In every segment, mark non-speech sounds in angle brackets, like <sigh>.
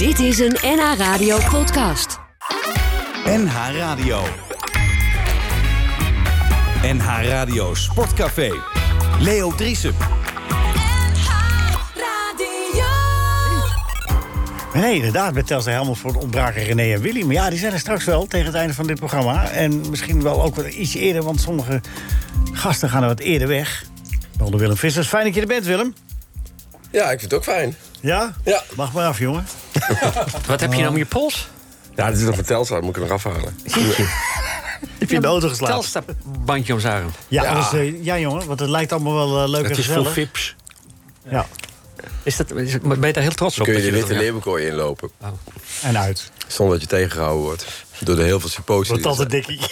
Dit is een NH Radio podcast. NH Radio. NH Radio Sportcafé. Leo Driesen. Nee, inderdaad, met Telstra Helmond ontbraken René en Willy. Maar ja, die zijn er straks wel tegen het einde van dit programma. En misschien wel ook wat iets eerder, want sommige gasten gaan er wat eerder weg. Onder Willem Vissers. Fijn dat je er bent, Willem. Ja, ik vind het ook fijn. Ja? Ja. Mag maar af, jongen. <laughs> Wat heb je nou om je pols? Ja, dit is nog een Telstar, moet ik er nog afhalen. Heb je in de auto geslapen? Telstar-bandje om zijn arm. Ja, Ja. eh, ja, jongen, want het lijkt allemaal wel eh, leuk Het en is voor gezellig. vips. Ja, Is dat, is, het- ben je daar heel trots op? Kun je de witte leeuwenkooi inlopen. en uit. Zonder dat je tegengehouden wordt. Door de heel veel die er altijd dikkie. <laughs>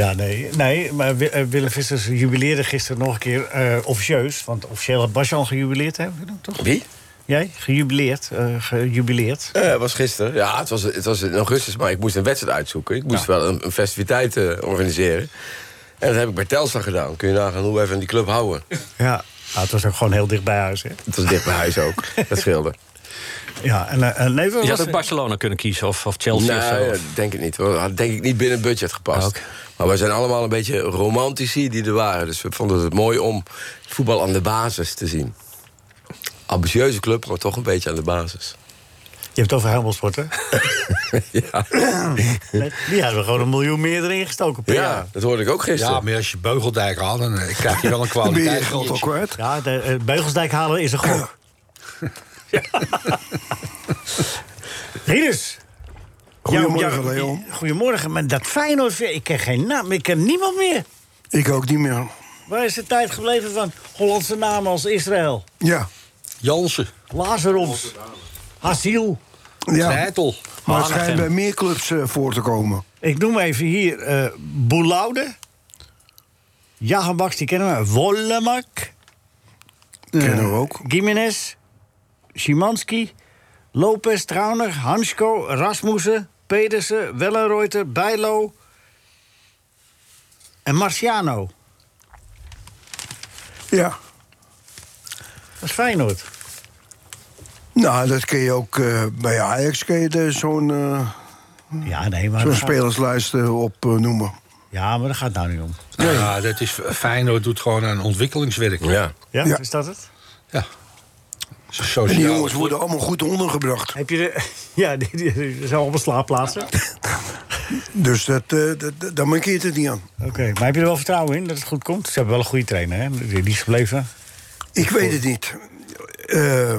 ja, nee, nee maar eh, Willem Vissers jubileerde gisteren nog een keer eh, officieus. Want officieel had Basje al gejubileerd, hè? toch? Wie? Jij? Gejubileerd. eh gejubileerd. Was gisteren. Ja, het was, het was in augustus, maar ik moest een wedstrijd uitzoeken. Ik moest wel een, een festiviteit organiseren. En dat heb ik bij Telstar gedaan. Kun je nagaan hoe wij van die club houden. Ja. Nou, het was ook gewoon heel dicht bij huis, hè? Het was dicht bij huis ook. <laughs> Dat scheelde. Ja, en, eh, en nee, Je had ook Barcelona kunnen kiezen of, of Chelsea of zo. Nee, dat denk ik niet. We hadden denk ik niet binnen het budget gepast. Maar wij zijn allemaal een beetje romantici die er waren. Dus we vonden het mooi om voetbal aan de basis te zien. Ambitieuze club, maar toch een beetje aan de basis. Je hebt het over Helmelsport, hè? <laughs> ja. Nee, Die hadden we gewoon een miljoen meer erin gestoken per ja, jaar. dat hoorde ik ook gisteren. Ja, maar als je Beugeldijk haalt, dan eh, krijg je wel een Dan ben je je kwaliteit. <laughs> geld al kwijt. Ja, de eh, Beugelsdijk halen is een gok. <laughs> <laughs> Rinus. Goedemorgen, Jou- jou- Leon. Goedemorgen, maar dat Feyenoord, ik ken geen naam, ik ken niemand meer. Ik ook niet meer. Waar is de tijd gebleven van Hollandse namen als Israël? Ja. Jansen, Lazarus, Hasiel. ja. Nijtel. Maar het Hanegem. schijnt bij meer clubs eh, voor te komen. Ik noem even hier eh Boulaude. Jagenbaks, die kennen we. Wollemak. Kennen we ook. Gimenez. Szymanski. Lopez, Trauner, Hansko, Rasmussen, Pedersen, Wellenreuter, Bijlo. En Marciano. Ja. Dat is Feyenoord. Nou, dat kun je ook eh, bij Ajax kun je zo'n eh, Ja, nee, maar... zo'n dat gaat- spelerslijst eh, op eh, noemen. Ja, maar daar gaat nou niet om. Ja, dat is, Feyenoord doet gewoon een ontwikkelingswerk. Ja. Ja, Ja. is dat het? Ja. En die jongens worden allemaal goed ondergebracht. Heb je de... <laughs> Ja, die, die, die zijn allemaal slaapplaatsen. <laughs> Dus dat, eh, dat, dat, daar mankeert het niet aan. Oké, maar heb je er wel vertrouwen in dat het goed komt? Ze hebben wel een goede trainer, hè? Die is gebleven. Ik weet het niet. Eh,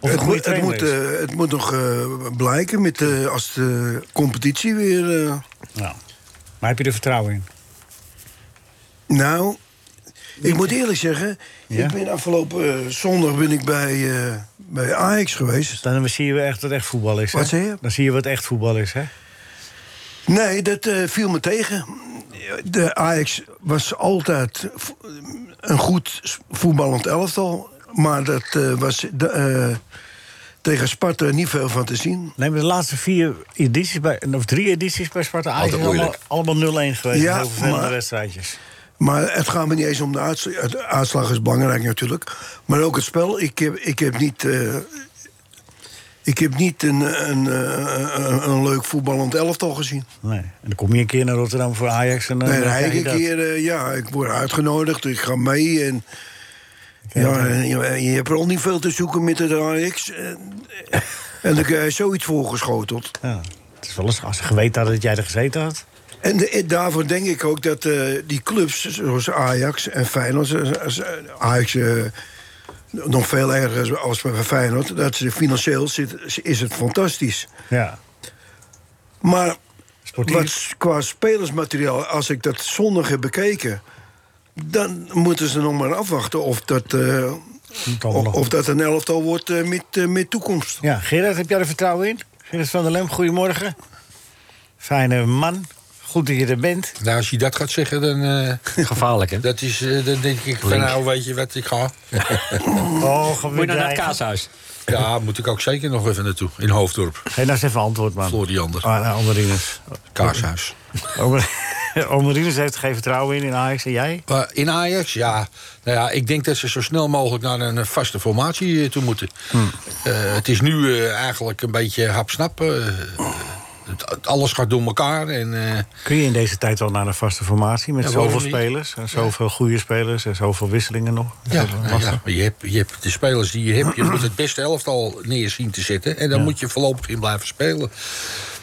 het, goede moet, het, moet, eh, het moet nog eh, blijken met, eh, als de competitie weer... eh, Ja. Maar heb je er vertrouwen in? Nou, ik moet eerlijk zeggen, Ja? ik ben afgelopen eh, zondag ben ik bij, eh, bij Ajax geweest. Dan zie je echt wat echt voetbal is. Hè? Wat zei je? Dan zie je wat echt voetbal is, hè? Nee, dat eh, viel me tegen. De Ajax was altijd een goed voetballend elftal. Maar dat eh, was de, eh, tegen Sparta niet veel van te zien. Nee, maar de laatste vier edities, bij, of drie edities bij Sparta Ajax... Allemaal, allemaal 0-1 geweest. Ja, vervelende maar- wedstrijdjes. Maar het gaat me niet eens om de uitslag. De uitslag is belangrijk natuurlijk. Maar ook het spel. Ik heb, ik heb niet... eh, ik heb niet een, een, eh, een, een leuk voetballend elftal gezien. Nee. En dan kom je een keer naar Rotterdam voor Ajax... en dan, Nee, ik een keer, eh, ja, ik word uitgenodigd, ik ga mee. En, ja, je, je hebt er al niet veel te zoeken met het Ajax. En, en dan krijg je zoiets voorgeschoteld. Ja. Het is wel eens als geweten had dat jij er gezeten had. En de- daarvoor denk ik ook dat eh, die clubs zoals Ajax en Feyenoord... eh, als- Ajax eh, nog veel erger als bij Feyenoord... dat ze financieel zit, is het fantastisch. Ja. Maar Sportief. wat qua spelersmateriaal, als ik dat zondag heb bekeken... dan moeten ze nog maar afwachten of dat, eh, of, dat een elftal wordt eh, met, eh, met toekomst. Ja, Gerard, heb jij er vertrouwen in? Gerard van der Lem, goedemorgen. Fijne man. Goed dat je er bent. Nou, als je dat gaat zeggen, dan, eh, Gevaarlijk, hè? <laughs> dat is, eh, dan denk ik van nou, weet je wat, ik ga. <laughs> Oh, Moet we je nou naar het kaashuis? Ja, moet ik ook zeker nog even naartoe. In Hoofddorp. Geef nou eens even antwoord, man. Floriander. Ah, nou, Amarines. Kaarshuis. <laughs> Over- Omerines heeft er geen vertrouwen in in Ajax. En jij? In Ajax, ja. Nou ja, ik denk dat ze zo snel mogelijk naar een eh, vaste formatie toe moeten. Eh, het is nu eh, eigenlijk een beetje hapsnap. Alles gaat door elkaar. En, eh, Kun je in deze tijd wel naar een vaste formatie met Ja, zoveel spelers? En zoveel goede spelers en zoveel wisselingen nog? Ja, ja, maar je, hebt, je hebt de spelers die je hebt. Je moet het beste elftal neer zien te zetten. En dan moet je voorlopig in blijven spelen.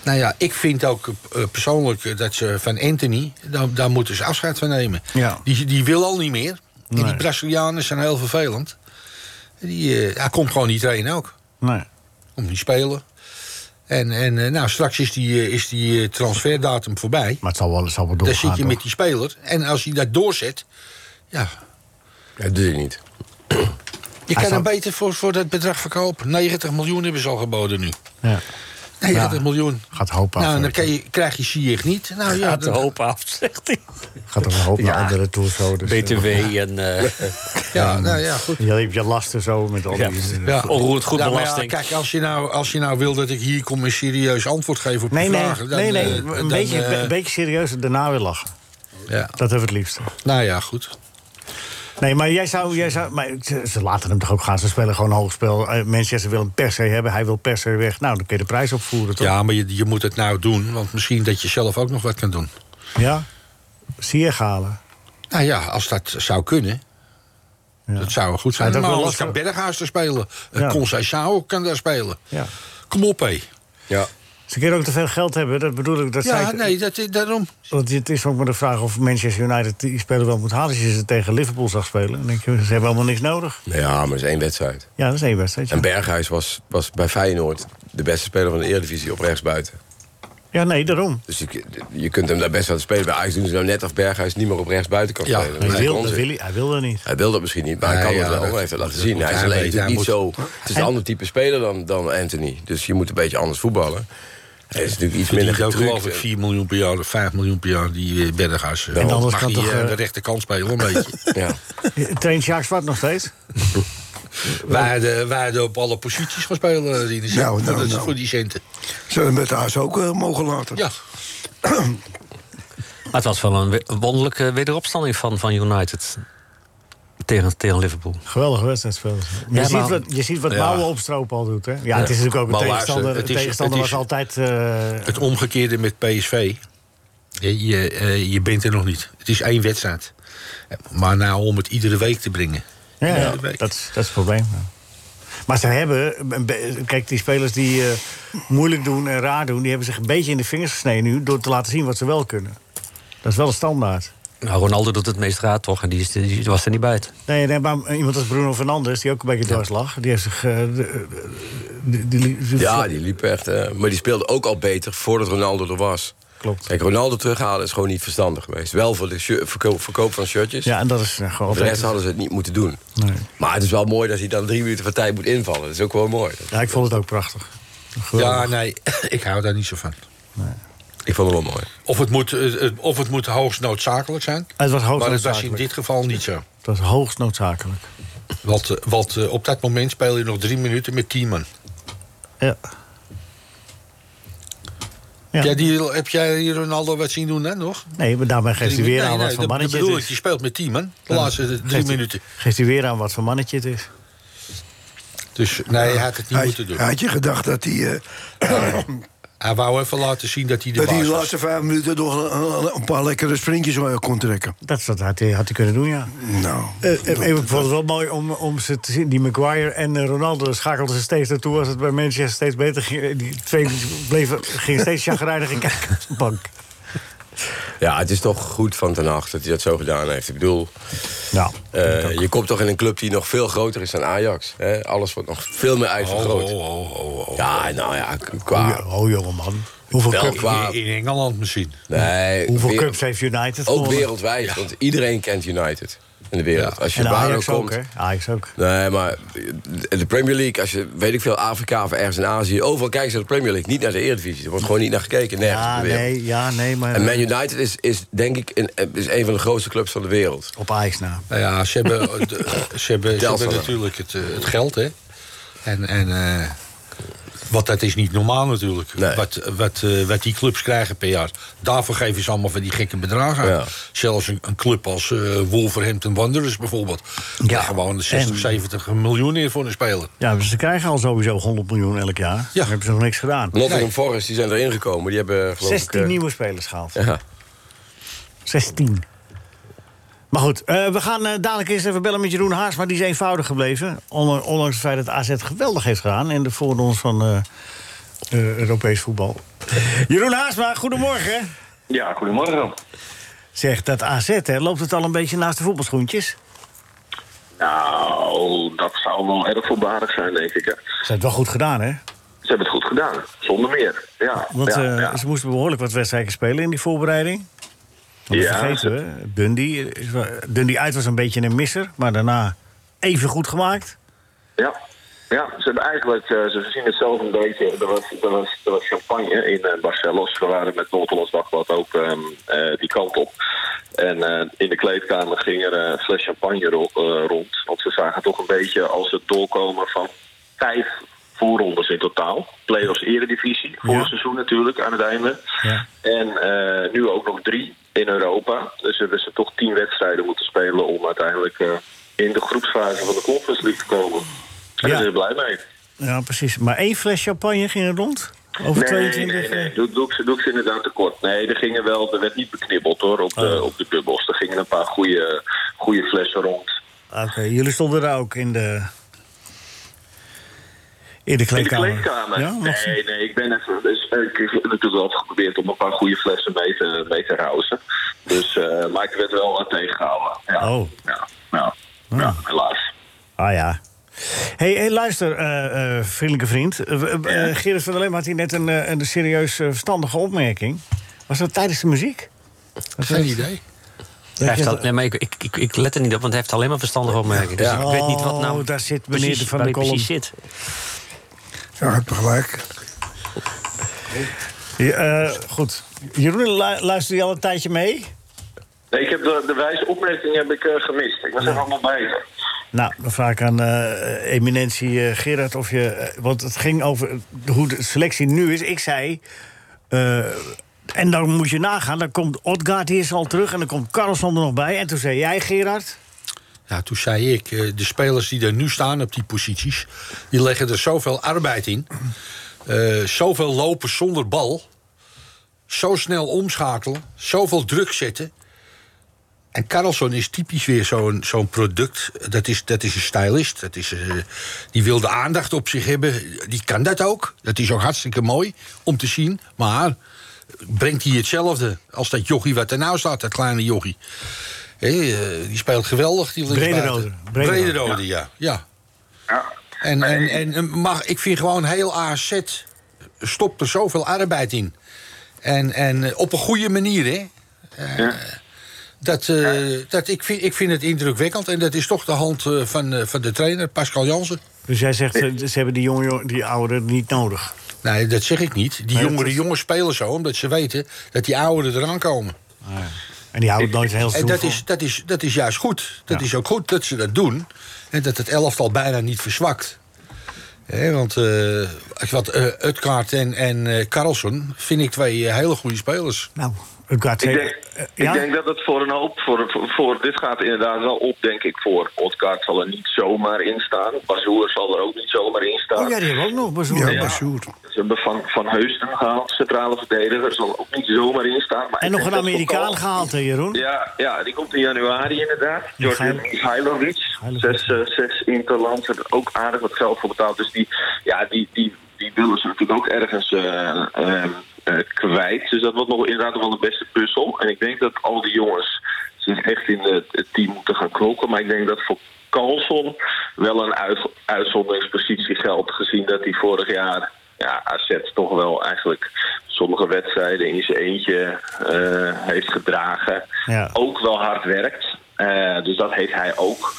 Nou ja, ik vind ook eh, persoonlijk dat ze van Anthony... daar, daar moeten ze afscheid van nemen. Die, die wil al niet meer. En die Brazilianen zijn heel vervelend. Die, eh, hij komt gewoon niet trainen ook. Nee. Komt niet spelen. En, en eh, nou, straks is die, eh, is die eh, transferdatum voorbij. Maar het zal wel, het zal wel Dan doorgaan. zit je met die speler. En als hij dat doorzet... Ja, dat doe je niet. je kan zou- hem beter voor, voor dat bedrag verkopen. 90 miljoen hebben ze al geboden nu. Ja. 90 Ja. miljoen. Gaat hoop af. Nou, dan je. kan je, krijg je Ziyech niet. Nou ja, Gaat de dan- hoop af, zegt hij. Gaat er een hoop naar andere zo. Dus, BTW en <laughs> eh ja, nou ja, goed. Je hebt je lasten zo met al Ja. die... Ja. onroerend goed Ja, maar ja, belasting. kijk, als je, nou, als je nou wil dat ik hier kom en serieus antwoord geef op Nee, je nee, vragen... dan, nee, nee. eh, een, dan, beetje, eh, een beetje serieus daarna weer lachen. ja. Dat hebben we het liefst. Nou ja, goed. Nee, maar jij zou... Jij zou maar ze, ze laten hem toch ook gaan. Ze spelen gewoon hoogspel. Eh, Manchester wil hem per se hebben. Hij wil per se weg. Nou, dan kun je de prijs opvoeren, toch? Ja, maar je, je moet het nou doen, want misschien dat je zelf ook nog wat kan doen. Ja? Zie je halen. Nou ja, als dat zou kunnen. Ja. Dat zou goed zijn. Ja, dat maar wel anders kan. Berghuis er spelen. Ja. Ja. Conceição kan daar spelen. Ja. Kom op, hé. Ja. Ze kunnen ook te veel geld hebben. Dat bedoel ik. Dat zei Ja, ik- nee, dat, is- daarom. Want het is ook maar de vraag of Manchester United die speler wel moet halen. Als je ze tegen Liverpool zag spelen, dan denk je, ze hebben allemaal niks nodig. ja, maar dat is één wedstrijd. Ja, dat is één wedstrijd. ja. En Berghuis was, was bij Feyenoord de beste speler van de Eredivisie op rechtsbuiten. Ja, nee, daarom. Dus je, je kunt hem daar best wel spelen. Bij Ajax doen ze nou net of Berghuis niet meer op rechtsbuiten kan Ja, spelen. Hij wil, wil hij, hij wil dat niet. Hij wil dat misschien niet, maar hij kan ja, het wel. Hij heeft het laten zien. Hij is alleen niet moet- zo... Het is een ander type speler dan, dan Anthony. Dus je moet een beetje anders voetballen. Hij is natuurlijk iets minder ook geloof ik getrukt. 4 miljoen per jaar of 5 miljoen per jaar, die eh, Berghuis. En anders mag kan hij toch, eh, eh, de rechterkant spelen, een beetje. <laughs> Ja. Traint Zwart nog steeds? <laughs> wij hadden op alle posities gaan spelen, eh, die die Nou, voor, nou, de- nou. voor die centen. Zullen we het huis ook eh, mogen laten? Ja, <clears throat> Maar het was wel een wonderlijke wederopstanding van, van United. Tegen, tegen Liverpool. Geweldige wedstrijd speelde ze. Maar Ja, je, ziet wat, je ziet wat Ja. Opstropen al doet, hè? Ja, het is natuurlijk ook een tegenstander. het is- tegenstander het was is- altijd... eh, het omgekeerde met PSV. Je, je, eh, je bent er nog niet. Het is één wedstrijd. Maar nou om het iedere week te brengen. ja, dat, is, dat is het probleem. Maar ze hebben... be- Kijk, die spelers die eh, moeilijk doen en raar doen... die hebben zich een beetje in de vingers gesneden nu... door te laten zien wat ze wel kunnen. Dat is wel een standaard. Nou, Ronaldo doet het meest raad toch? En die, is, die was er niet bij. het. Nee, nee, maar iemand als Bruno Fernandes, die ook een beetje dwars lag... die heeft zich... eh, de- die, die, die- ja, die liep echt. eh, maar die speelde ook al beter voordat Ronaldo er was. Klopt. Kijk, Ronaldo terughalen is gewoon niet verstandig geweest. Wel voor de verkoop, verkoop van shirtjes. Ja, en dat is eh, gewoon Voor de rest hadden ze het niet moeten doen. Nee. Maar het is wel mooi dat hij dan drie minuten van tijd moet invallen. Dat is ook wel mooi. Ja, ik vond het ook prachtig. Geweldig. Ja, nee, <coughs> ik hou daar niet zo van. Ik vond het wel mooi. Of het moet, eh, eh, of het moet hoogst noodzakelijk zijn. Het was hoogst Maar het was in dit geval niet zo. Het was hoogst noodzakelijk. Want, want eh, op dat moment speel je nog drie minuten met tien man. Ja. Ja. Heb, jij die, heb jij die Ronaldo wat zien doen hè, nog? Nee, maar daarbij geeft hij weer aan nee, wat nee, voor mannetje bedoel het ik, is. je speelt met tien man. De Ja. laatste drie Geeft hij- minuten. Geeft hij weer aan wat voor mannetje het is. Dus nee, hij had het niet Hij, moeten doen. had je gedacht dat hij, eh, <coughs> <coughs> Hij wou even laten zien dat hij de dat hij de laatste vijf minuten nog een, paar lekkere sprintjes kon trekken? Dat is wat had hij, had hij kunnen doen, ja. Nou, Eh, eh, ik vond het wel mooi om, om ze te zien. Die Maguire en eh, Ronaldo schakelden ze steeds naartoe... als het bij Manchester steeds beter ging. Die twee <laughs> bleven, gingen steeds chagrijnig in kijken op de bank. Ja, het is toch goed van Ten Hag dat hij dat zo gedaan heeft. Ik bedoel, Nou, eh, je komt toch in een club die nog veel groter is dan Ajax. Hè? Alles wordt nog veel meer uitvergroot. oh, oh, oh, oh. Ja, nou ja, qua... oh, oh jongeman. Hoeveel, Wel qua- In, in Engeland misschien. Nee, hoeveel weer- cups heeft United Ook gewonnen? wereldwijd, want iedereen kent United in de wereld. Ja. Als je En Ajax ook ook, komt... hè? Ajax ook. Nee, maar de Premier League, als je, weet ik veel, Afrika of ergens in Azië... overal kijken ze naar de Premier League, niet naar de Eredivisie. Er wordt gewoon niet naar gekeken, nergens Ja, in de wereld. nee, ja, nee, maar... En Man United is, is denk ik een, is een van de grootste clubs van de wereld. Op Ajax na. Nou ja, ze hebben, <laughs> de- ze hebben, ze hebben natuurlijk het, eh, het geld, hè. En, en eh, Want dat is niet normaal natuurlijk. Nee. Wat, wat, eh, wat die clubs krijgen per jaar. Daarvoor geven ze allemaal van die gekke bedragen. Zelfs een, een club als eh, Wolverhampton Wanderers bijvoorbeeld. Ja. gewoon 60, en- 70 miljoen neer voor een speler. Ja, dus ze krijgen al sowieso 100 miljoen elk jaar. Ja. Dan hebben ze nog niks gedaan. Nottingham Nee. Forest die zijn erin gekomen. Die hebben geloof 16 ik... eh, nieuwe spelers gehaald. Ja. 16. Maar goed, eh, we gaan eh, dadelijk eerst even bellen met Jeroen Haas. Maar die is eenvoudig gebleven. Ondanks het feit dat AZ geweldig heeft gedaan... in de voorrondes van eh, Europees voetbal. <laughs> Jeroen Haasma, goedemorgen. Ja, goedemorgen. Zeg, dat AZ, hè, loopt het al een beetje naast de voetbalschoentjes? Nou, dat zou wel erg voorbarig zijn, denk ik. hè. Ze hebben het wel goed gedaan, hè? Ze hebben het goed gedaan, zonder meer. Ja, Want ja, ja. ze moesten behoorlijk wat wedstrijden spelen in die voorbereiding. Want Ja, vergeten we, Dundee, Dundee uit was een beetje een misser... maar daarna even goed gemaakt. Ja. ja, ze hebben eigenlijk, eh, ze zien het zelf een beetje. Er was, er was, er was champagne in eh, Barcelos. We waren met Noord-Hollands Dagblad ook ehm, eh, die kant op. En in de kleedkamer ging er een fles champagne ro- rond. Want ze zagen toch een beetje als het doorkomen van vijf voorrondes in totaal. Play-offs eredivisie, vorig Ja. seizoen natuurlijk aan het einde. Ja. En nu ook nog drie in Europa. Dus hebben ze toch tien wedstrijden moeten spelen om uiteindelijk eh, in de groepsfase van de Conference League te komen. En Ja. daar zijn we blij mee. Ja, precies. Maar één fles champagne ging er rond? Over Nee, 22? nee, nee. eh, Doe, doe, ik ze- doe ik ze inderdaad tekort. Nee, er gingen wel, er werd niet beknibbeld hoor, op de, Oh. op de bubbels. Er gingen een paar goede, goede flessen rond. Oké, jullie stonden daar ook in de... In de In de kleedkamer? Ja, nee, nee, ik ben even. Dus, ik heb natuurlijk wel geprobeerd om een paar goede flessen mee te, mee te rousen. Dus, eh, maar ik werd wel wat tegengehouden. Ja. Oh. Ja, ja, ja, helaas. Ah ja. hey, hey, luister, eh, eh, vriendelijke vriend. Eh, eh, Gerrit van der Lem had hier net een, eh, een serieus eh, verstandige opmerking. Was dat tijdens de muziek? Geen idee. Hij heeft al, nee, maar ik, ik, ik, ik let er niet op, want hij heeft alleen maar verstandige opmerkingen. Dus Ja. ik weet niet wat nou Oh, daar zit meneer precies, de Van waar der hij Kolom. precies zit. Ja, heb je gelijk. Ja, eh, goed. Jeroen, lu- luister je al een tijdje mee? Nee, ik heb de, de wijze opmerking heb ik, eh, gemist. Ik was er allemaal bij. Nou, dan vraag ik aan eh, eminentie Gerard of je... want het ging over hoe de selectie nu is. Ik zei... eh, en dan moet je nagaan, dan komt Odgaard hier al terug... en dan komt Carlson er nog bij. En toen zei jij, Gerard... Ja, toen zei ik, eh, de spelers die er nu staan op die posities... die leggen er zoveel arbeid in. eh, zoveel lopen zonder bal. Zo snel omschakelen. Zoveel druk zetten. En Carlson is typisch weer zo'n zo'n product. Dat is, dat is een stylist. Dat is, eh, die wil de aandacht op zich hebben. Die kan dat ook. Dat is ook hartstikke mooi om te zien. Maar brengt hij hetzelfde als dat jochie wat er nou staat, dat kleine jochie. Hé, eh, die speelt geweldig. Die linksbuiten. Brederode. Ja. ja. Ja. En, en, en eh, maar ik vind gewoon heel AZ stopt er zoveel arbeid in. En, en eh, op een goede manier, hè. Eh, Ja. Dat, eh, dat, ik, vind, ik vind het indrukwekkend. En dat is toch de hand eh, van, eh, van de trainer, Pascal Jansen. Dus jij zegt, ze hebben die, jonge, die ouderen niet nodig. Nee, dat zeg ik niet. Die jongere is- jongens spelen zo, omdat ze weten dat die ouderen eraan komen. En die houden nooit heel En seizoen dat is, dat, is, dat is juist goed. Dat Ja. is ook goed dat ze dat doen. En dat het elftal bijna niet verzwakt. Hè, want eh wat, eh Utkaart en, en eh, Carlson vind ik twee hele goede spelers. Nou, Odgaard Ik denk, ik denk dat het voor een hoop. Voor, voor, voor- dit gaat inderdaad wel op, denk ik. Voor Odgaard zal er niet zomaar in staan. Bazoer zal er ook niet zomaar in staan. Oh ja, die hebben ook nog bezoek. Ja, Ja. Ze hebben van, van Heusden gehaald, centrale verdediger. Zal ook niet zomaar in staan. Maar En nog een Amerikaan gehaald, hè, Jeroen? Ja, ja, die komt in januari inderdaad. Michail- Mihailovic. Zes, eh, zes interlands. Hebben er ook aardig wat geld voor betaald. Dus die, ja, die, die, die willen ze natuurlijk ook ergens eh, eh, eh, kwijt. Dus dat wordt nog inderdaad wel de beste puzzel. En ik denk dat al die jongens zich echt in het, het team moeten gaan knokken. Maar ik denk dat voor Carlson wel een uit, uitzonderingspositie geldt. Gezien dat hij vorig jaar ja, AZ toch wel eigenlijk sommige wedstrijden in zijn eentje eh, heeft gedragen. Ja. Ook wel hard werkt. Eh, dus dat heeft hij ook.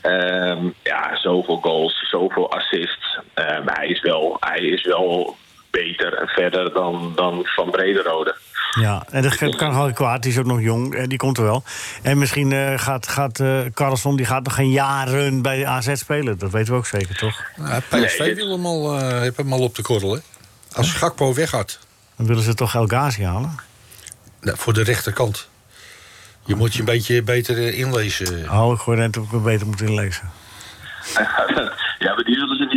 Ehm, ja, zoveel goals, zoveel assists. Ehm, hij, is wel, hij is wel beter en verder dan, dan Van Brederode. Ja, en dat kan gewoon kwaad. Die is ook nog jong. eh, Die komt er wel. En misschien eh, gaat, gaat eh, Carlson die gaat nog geen jaren bij de AZ spelen. Dat weten we ook zeker, toch? Ja, PSV Nee, wil hem al, eh, heeft hem al op de korrel, hè? Als Gakpo weggaat. Dan willen ze toch El Ghazi halen? Nou, voor de rechterkant. Je moet je een beetje beter inlezen. Oh, ik hoor net ook beter moeten inlezen. <laughs> ja, maar die zullen ze niet.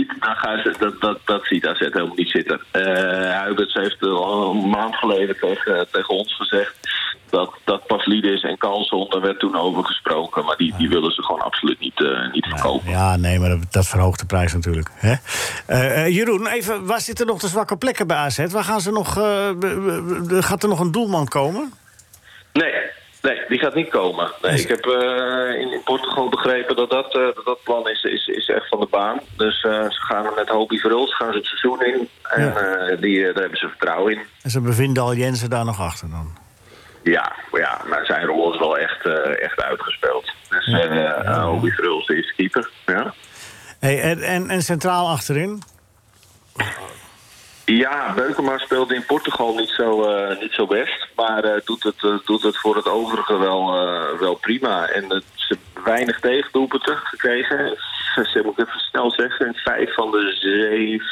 Dat, dat, dat ziet AZ helemaal niet zitten. Huiberts heeft al een maand geleden tegen, tegen ons gezegd. Dat, dat Pavlidis en Carlson, daar werd toen over gesproken. Maar die, die willen ze gewoon absoluut niet, eh, niet verkopen. Ja, nee, maar dat, dat verhoogt de prijs natuurlijk. Hè? Eh, Jeroen, even, waar zitten nog de zwakke plekken bij AZ? Waar gaan ze nog, gaat er nog een doelman komen? Nee, nee, die gaat niet komen. Nee, ik heb eh, in, in Portugal begrepen dat dat, eh, dat, dat plan is, is, is echt van de baan. Dus eh, ze gaan er met Hobie Verhulst gaan ze het seizoen in. En Ja. die, daar hebben ze vertrouwen in. En ze bevinden al Jensen daar nog achter dan. Ja, maar ja, maar zijn rol is wel echt, echt uitgespeeld. Dus eh, Hobie Verhulst is keeper. Ja. Hey, en, en, en centraal achterin? Ja, Beukema speelde in Portugal niet zo, eh, niet zo best. Maar eh, doet, het, eh, doet het voor het overige wel, wel prima. En ze hebben weinig tegendoelpunten gekregen. Ze, ze moet ik even snel zeggen. In vijf van de zeven,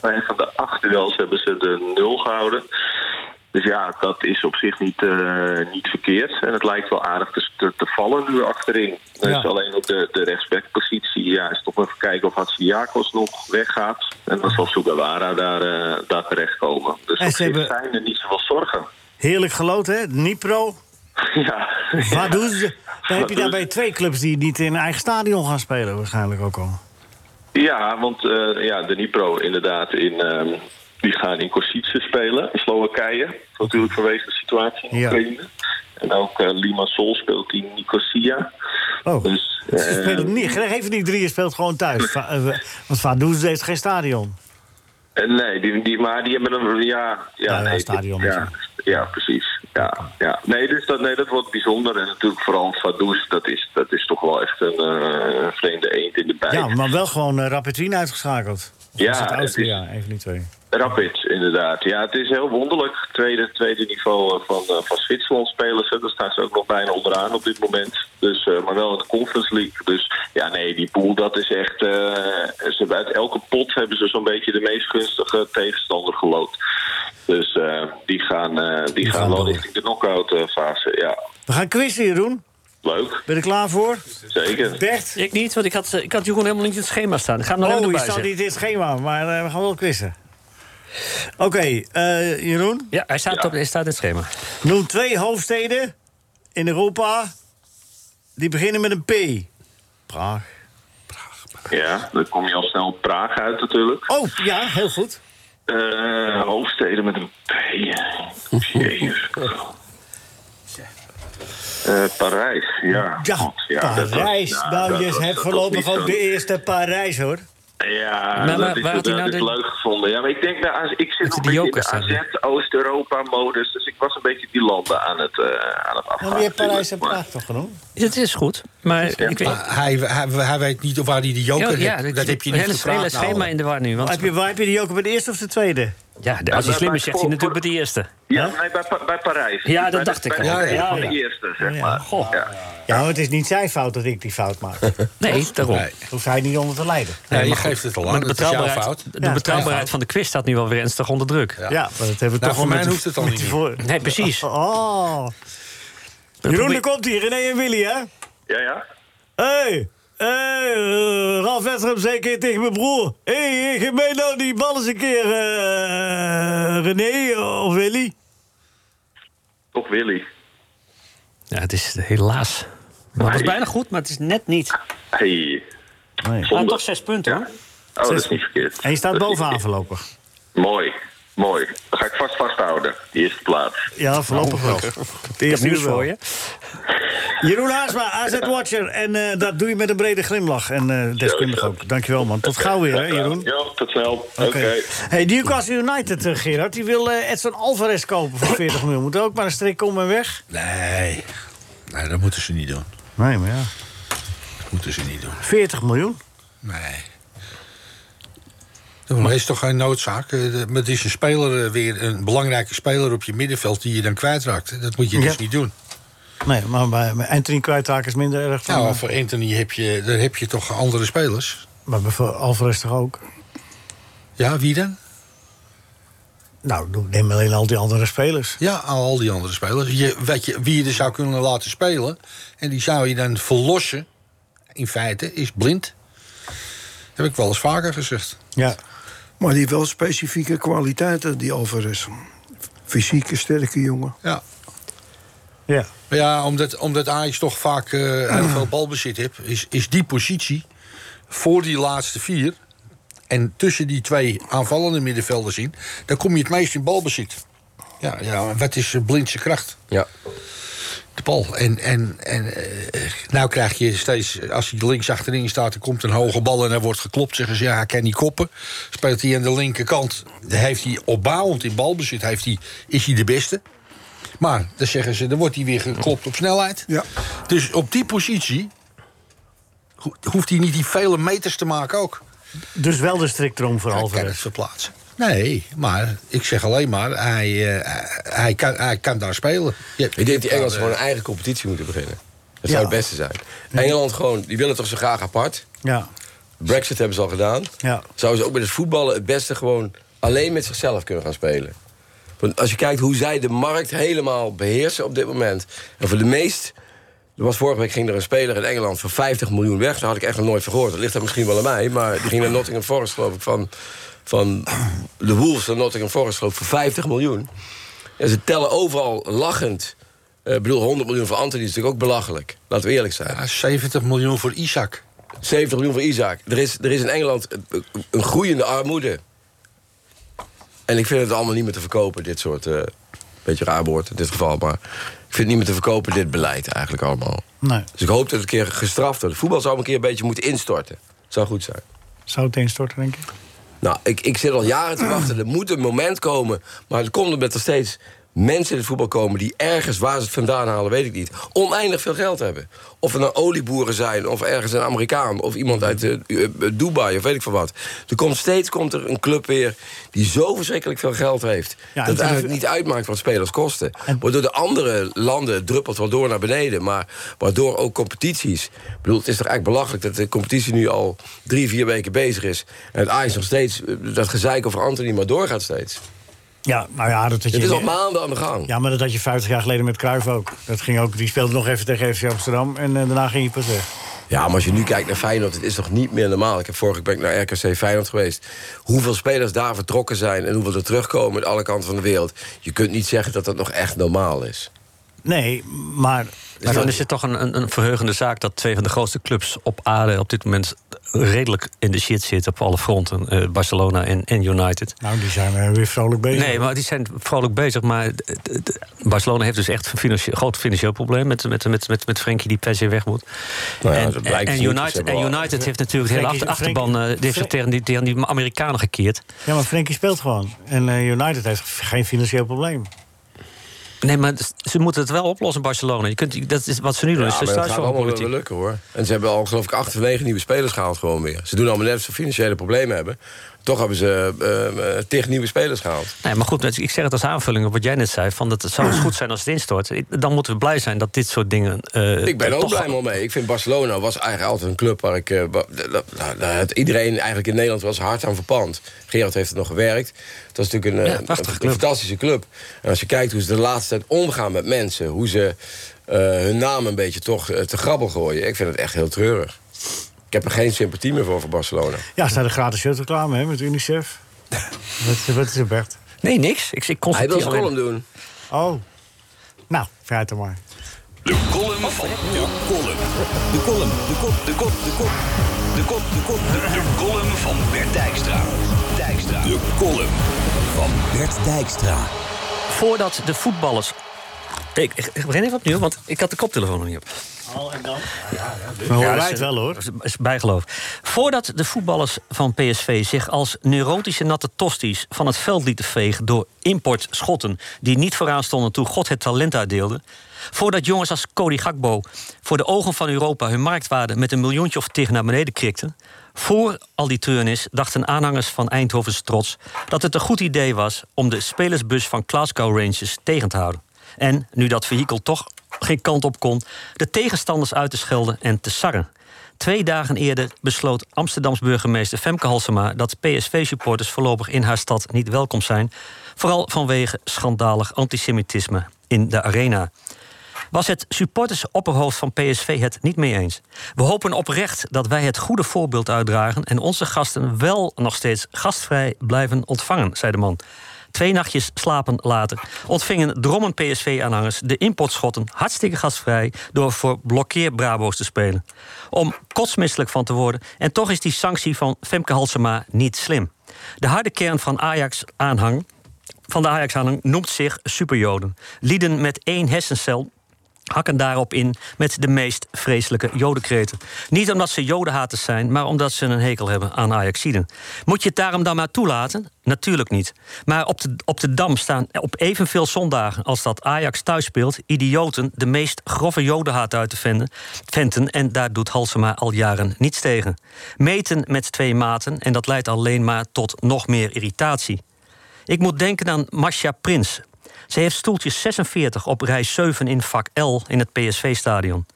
vijf van de acht duels hebben ze de nul gehouden. Dus ja, dat is op zich niet, eh, niet verkeerd. En het lijkt wel aardig te, te, vallen nu achterin. Dus Ja. alleen op de, de rechtsbackpositie ja, is toch even kijken of Hatsiakos nog weggaat. En dan zal Sugawara daar, eh, daar terechtkomen. Dus En op ze zich hebben- zijn er niet zoveel zorgen. Heerlijk geloten, hè? Dnipro. <laughs> ja. Waar doen ze? Dan heb je daarbij twee clubs die niet in eigen stadion gaan spelen, waarschijnlijk ook al. Ja, want eh, ja, de Nipro inderdaad in... ehm, die gaan in Kosice spelen, in Slowakije. Natuurlijk vanwege de situatie in Ja. Oekraïne. En ook eh, Limassol speelt in Nicosia. Oh, Dus, ze eh, spelen niet. Geen van die drieën speelt gewoon thuis. Va- eh, Want Vaduz heeft geen stadion. Eh, Nee, die, die, maar die hebben een. Ja, ja, Ja, nee, stadion Ja, ja, precies. Ja, ja. Nee, dus dat, nee, dat wordt bijzonder. En natuurlijk vooral Vaduz, dat is, dat is toch wel echt een eh, vreemde eend in de bijt. Ja, maar wel gewoon uh, uitgeschakeld. Ja, het Austria, is- even die twee. Rapid, inderdaad. Ja, het is heel wonderlijk. Tweede, tweede niveau eh, van, eh, van Zwitserland spelen ze. Daar staan ze ook nog bijna onderaan op dit moment. Dus, eh, maar wel in de Conference League. Dus ja, nee, die pool, dat is echt... ze uit elke pot hebben ze zo'n beetje de meest gunstige tegenstander geloot. Dus die gaan, eh, die gaan, gaan wel door. richting de knock-out fase. Ja, We gaan quizzen, Jeroen. Leuk. Ben je er klaar voor? Zeker. Bert? Ik niet, want ik had, ik had Jeroen helemaal niet in het schema staan. Ik ga hem nog Oh, even je staat niet in het schema, maar eh, we gaan wel quizzen. Oké, eh, Jeroen. Ja, hij staat, Ja. Op, hij staat in het schema. Noem twee hoofdsteden in Europa die beginnen met een P. Praag. Ja, dan kom je al snel op Praag uit natuurlijk. Oh, ja, heel goed. Eh, hoofdsteden met een P. Jezus. Eh, Parijs, ja. Ja, God, ja, dat was- Parijs. ja, nou, dat je hebt voorlopig ook de eerste Parijs, hoor. Ja, Maar dat waar- is, dat nou is de- leuk gevonden. Ja, maar ik denk, nou, ik zit nog een beetje in de jokers hebben. AZ, Oost-Europa-modus. Dus ik was een beetje die landen aan het, eh aan het afgaan. Maar je hebt Parijs en Praag toch genoemd? Het is goed, maar ik weet... Maar hij, hij, hij weet niet of waar hij die joker Ja, dat heb je niet hele, gevraagd. hele schema nou. in de war nu. Want, Heb je, waar heb je die ook bij de eerste of de tweede? ja, als hij slim is, zegt hij natuurlijk bij de eerste. Ja, nee, bij, Pa- bij Parijs. Ja, dat Bij de- dacht ik al. de Ja, van de eerste, zeg maar. Goh. Maar het is niet zijn fout dat ik die fout maak. <laughs> Nee, daarom. Nee. Hoeft hij niet onder te lijden. Nee, je maar geeft het al Maar aan. de Dat is jouw betrouwbaarheid, fout. de Ja, betrouwbaarheid van de quiz staat nu wel weer ernstig onder druk. Ja, maar dat hebben we Nou, toch voor mij hoeft het al niet voor- Nee, precies. <laughs> Oh. Jeroen, daar komt hij. René en Willy, hè? Ja, ja. Hé, hey, hey, eh, Ralf Westrum zei een keer tegen mijn broer... Hé, hey, geef mij nou die bal eens een keer, eh, René of Willy. Toch Willy. Ja, het is helaas. Maar het was bijna goed, maar het is net niet. Hey. Nee. Maar Zonde. toch zes punten, hoor. Oh, dat is niet verkeerd. En je staat Dat is bovenaan voorlopig. Mooi, mooi. Dan ga ik vast vasthouden, die eerste plaats. Ja, voorlopig wel. Het Ik heb eerste nieuws voor je. Jeroen Haasma, AZ-watcher. En eh, dat doe je met een brede glimlach. En eh deskundig ook. Dankjewel, man. Tot gauw weer, hè, Jeroen. Ja, tot snel. Oké. Oké. Hey, Newcastle United, eh, Gerard, die wil eh, Edson Alvarez kopen voor <coughs> 40 miljoen. Moet ook maar een strik komen en weg? Nee. nee, dat moeten ze niet doen. Nee, maar ja. Dat moeten ze niet doen. 40 miljoen? Nee. Maar is toch geen noodzaak? Eh, Maar het is een speler eh, weer, een belangrijke speler op je middenveld die je dan kwijtraakt. Dat moet je dus Ja. niet doen. Nee, maar bij Anthony kwijtraken is minder erg dan... Nou, voor Anthony heb je, daar heb je toch andere spelers. Maar bij Alvarez toch ook? Ja, wie dan? Nou, neem alleen al die andere spelers. Ja, al die andere spelers. Je, weet je, wie je er zou kunnen laten spelen... en die zou je dan verlossen, in feite, is blind. Heb ik wel eens vaker gezegd. Ja. Maar die heeft wel specifieke kwaliteiten, die Alvarez. Fysieke, sterke jongen. Ja. Ja. Maar ja, omdat, omdat Ajax toch vaak eh, heel <clears throat> veel balbezit heeft... Is, is die positie voor die laatste vier... en tussen die twee aanvallende middenvelders in... dan kom je het meest in balbezit. Ja, ja wat is eh, blindse kracht? Ja. De bal. En, en, en eh, nou krijg je steeds... als hij links achterin staat, er komt een hoge bal... en hij wordt geklopt, zeggen ze, ja, hij kan niet koppen. Speelt hij aan de linkerkant, dan heeft hij opbouwend in balbezit... Heeft hij, is hij de beste. Maar dan zeggen ze, dan wordt hij weer geklopt op snelheid. Ja. Dus op die positie ho- hoeft hij niet die vele meters te maken ook. Dus wel de striktroom voor Hij kan het Alvarez. verplaatsen. Nee, maar ik zeg alleen maar, hij, eh, hij, kan, hij kan daar spelen. Je- Ik denk dat die Engelsen eh, gewoon een eigen competitie moeten beginnen. Dat Ja. zou het beste zijn. Engeland gewoon, die willen toch zo graag apart. Ja. Brexit hebben ze al gedaan. Ja. Zouden ze ook met het voetballen het beste gewoon alleen met zichzelf kunnen gaan spelen. Want als je kijkt hoe zij de markt helemaal beheersen op dit moment. En voor de meest. Er was vorige week ging er een speler in Engeland voor 50 miljoen weg. Daar had ik echt nog nooit van gehoord. Dat ligt er misschien wel aan mij. Maar die ging naar Nottingham Forest, geloof ik. Van, van de Wolves naar Nottingham Forest, geloof ik, voor 50 miljoen. En ze tellen overal lachend. Eh, Ik bedoel, 100 miljoen voor Anthony is natuurlijk ook belachelijk. Laten we eerlijk zijn. Ja, 70 miljoen voor Isaac. 70 miljoen voor Isaac. Er is, er is in Engeland een- een groeiende armoede. En ik vind het allemaal niet meer te verkopen, dit soort... eh beetje raar woord in dit geval, maar... ik vind het niet meer te verkopen, dit beleid eigenlijk allemaal. Nee, Dus ik hoop dat het een keer gestraft wordt. Voetbal zou een keer een beetje moeten instorten. Zou goed zijn. zou het instorten, denk ik. Nou, ik, ik zit al jaren te wachten. Er moet een moment komen. Maar het komt omdat er steeds mensen in het voetbal komen... die ergens, waar ze het vandaan halen, weet ik niet... oneindig veel geld hebben. Of het nou olieboeren zijn, of ergens een Amerikaan... of iemand uit eh, eh, Dubai, of weet ik veel wat. Er komt steeds komt er een club weer die zo verschrikkelijk veel geld heeft... Ja, dat het en- eigenlijk niet uitmaakt wat spelers kosten. En- Waardoor de andere landen druppelt wel door naar beneden. Maar waardoor ook competities... Ik bedoel, het is toch eigenlijk belachelijk dat de competitie nu al drie, vier weken bezig is... en het Ajax nog steeds, eh, dat gezeik over Anthony maar doorgaat steeds. Ja, nou ja, dat had je... Het is al maanden aan de gang. Ja, maar dat had je 50 jaar geleden met Cruijff ook. Dat ging ook. Die speelde nog even tegen FC Amsterdam en eh, daarna ging hij pas weg. Ja, maar als je nu kijkt naar Feyenoord, het is toch niet meer normaal. Ik heb vorige week naar RKC Feyenoord geweest. Hoeveel spelers daar vertrokken zijn en hoeveel er terugkomen uit alle kanten van de wereld. Je kunt niet zeggen dat dat nog echt normaal is. Nee, maar... Maar dan is het toch een, een, een verheugende zaak dat twee van de grootste clubs op aarde op dit moment redelijk in de shit zitten op alle fronten. Eh, Barcelona en, en United. Nou, die zijn weer vrolijk bezig. Nee, maar die zijn vrolijk bezig. Maar Barcelona heeft dus echt een financie- groot financieel probleem met, met, met, met, met Frenkie die per se weg moet. Nou ja, en, en, dus United, en United heeft natuurlijk de hele achterban eh, die heeft zich tegen die, tegen die Amerikanen gekeerd. Ja, maar Frenkie speelt gewoon. En eh, United heeft geen financieel probleem. Nee, maar ze moeten het wel oplossen, Barcelona. Je kunt, dat is wat ze nu doen. Ja, is maar dat gaat allemaal politiek. lukken hoor. En ze hebben al geloof ik acht of negen nieuwe spelers gehaald gewoon weer. Ze doen allemaal net of ze financiële problemen hebben. Toch hebben ze eh, eh, tegen nieuwe spelers gehaald. Nee, maar goed, ik zeg het als aanvulling op wat jij net zei. Van dat het zou eens goed zijn als het instort. Dan moeten we blij zijn dat dit soort dingen. eh, Ik ben er ook blij mee mee. Ik vind Barcelona was eigenlijk altijd een club waar ik... had iedereen eigenlijk in Nederland was hard aan verpand. Gerard heeft het nog gewerkt. Het was natuurlijk een, Ja, een- een fantastische club. En als je kijkt hoe ze de laatste tijd omgaan met mensen... hoe ze hun naam een beetje toch te grabbel gooien... ik vind het echt heel treurig. Ik heb er geen sympathie meer voor voor Barcelona. Ja, staat een gratis shirt reclame hè, met UNICEF. <laughs> wat, wat is er, Bert? Nee, niks. Ik, ik Hij wil zijn column doen. Oh. Nou, fruit dan maar. De column van de column. De column, de kop, de kop, de kop. De kop, de kop, de, de column van Bert Dijkstra. Dijkstra. De column van Bert Dijkstra. Voordat de voetballers. Ik, ik, ik begin even opnieuw, want ik had de koptelefoon nog niet op. Maar horen Ja, wij is- het wel, hoor. is- bijgeloof. Voordat de voetballers van PSV zich als neurotische natte tosties van het veld lieten vegen door importschotten die niet vooraan stonden toen God het talent uitdeelde. Voordat jongens als Cody Gakbo voor de ogen van Europa hun marktwaarde met een miljoentje of tegen naar beneden krikten. Voor al die treurnis dachten aanhangers van Eindhoven's trots dat het een goed idee was om de spelersbus van Glasgow Rangers tegen te houden. En nu dat vehikel toch geen kant op kon, de tegenstanders uit te schelden en te sarren. Twee dagen eerder besloot Amsterdams burgemeester Femke Halsema dat PSV-supporters voorlopig in haar stad niet welkom zijn. Vooral vanwege schandalig antisemitisme in de arena. Was het supportersopperhoofd van PSV het niet mee eens? We hopen oprecht dat wij het goede voorbeeld uitdragen en onze gasten wel nog steeds gastvrij blijven ontvangen, zei de man. Twee nachtjes slapen later ontvingen drommen PSV-aanhangers de importschotten hartstikke gastvrij door voor blokkeer Brabo's te spelen. Om kotsmisselijk van te worden en toch is die sanctie van Femke Halsema niet slim. De harde kern van Ajax-aanhang van de Ajax-aanhang noemt zich superjoden. Lieden met één hersencel hakken daarop in met de meest vreselijke jodenkreten. Niet omdat ze jodenhaters zijn, maar omdat ze een hekel hebben aan Ajaxiden. Moet je het daarom dan maar toelaten? Natuurlijk niet. Maar op de, op de Dam staan op evenveel zondagen als dat Ajax thuis speelt... idioten de meest grove jodenhaat uit te venden, venten... en daar doet Halsema al jaren niets tegen. Meten met twee maten en dat leidt alleen maar tot nog meer irritatie. Ik moet denken aan Masha Prins. Ze heeft stoeltje 46 op rij 7 in vak L in het PSV-stadion.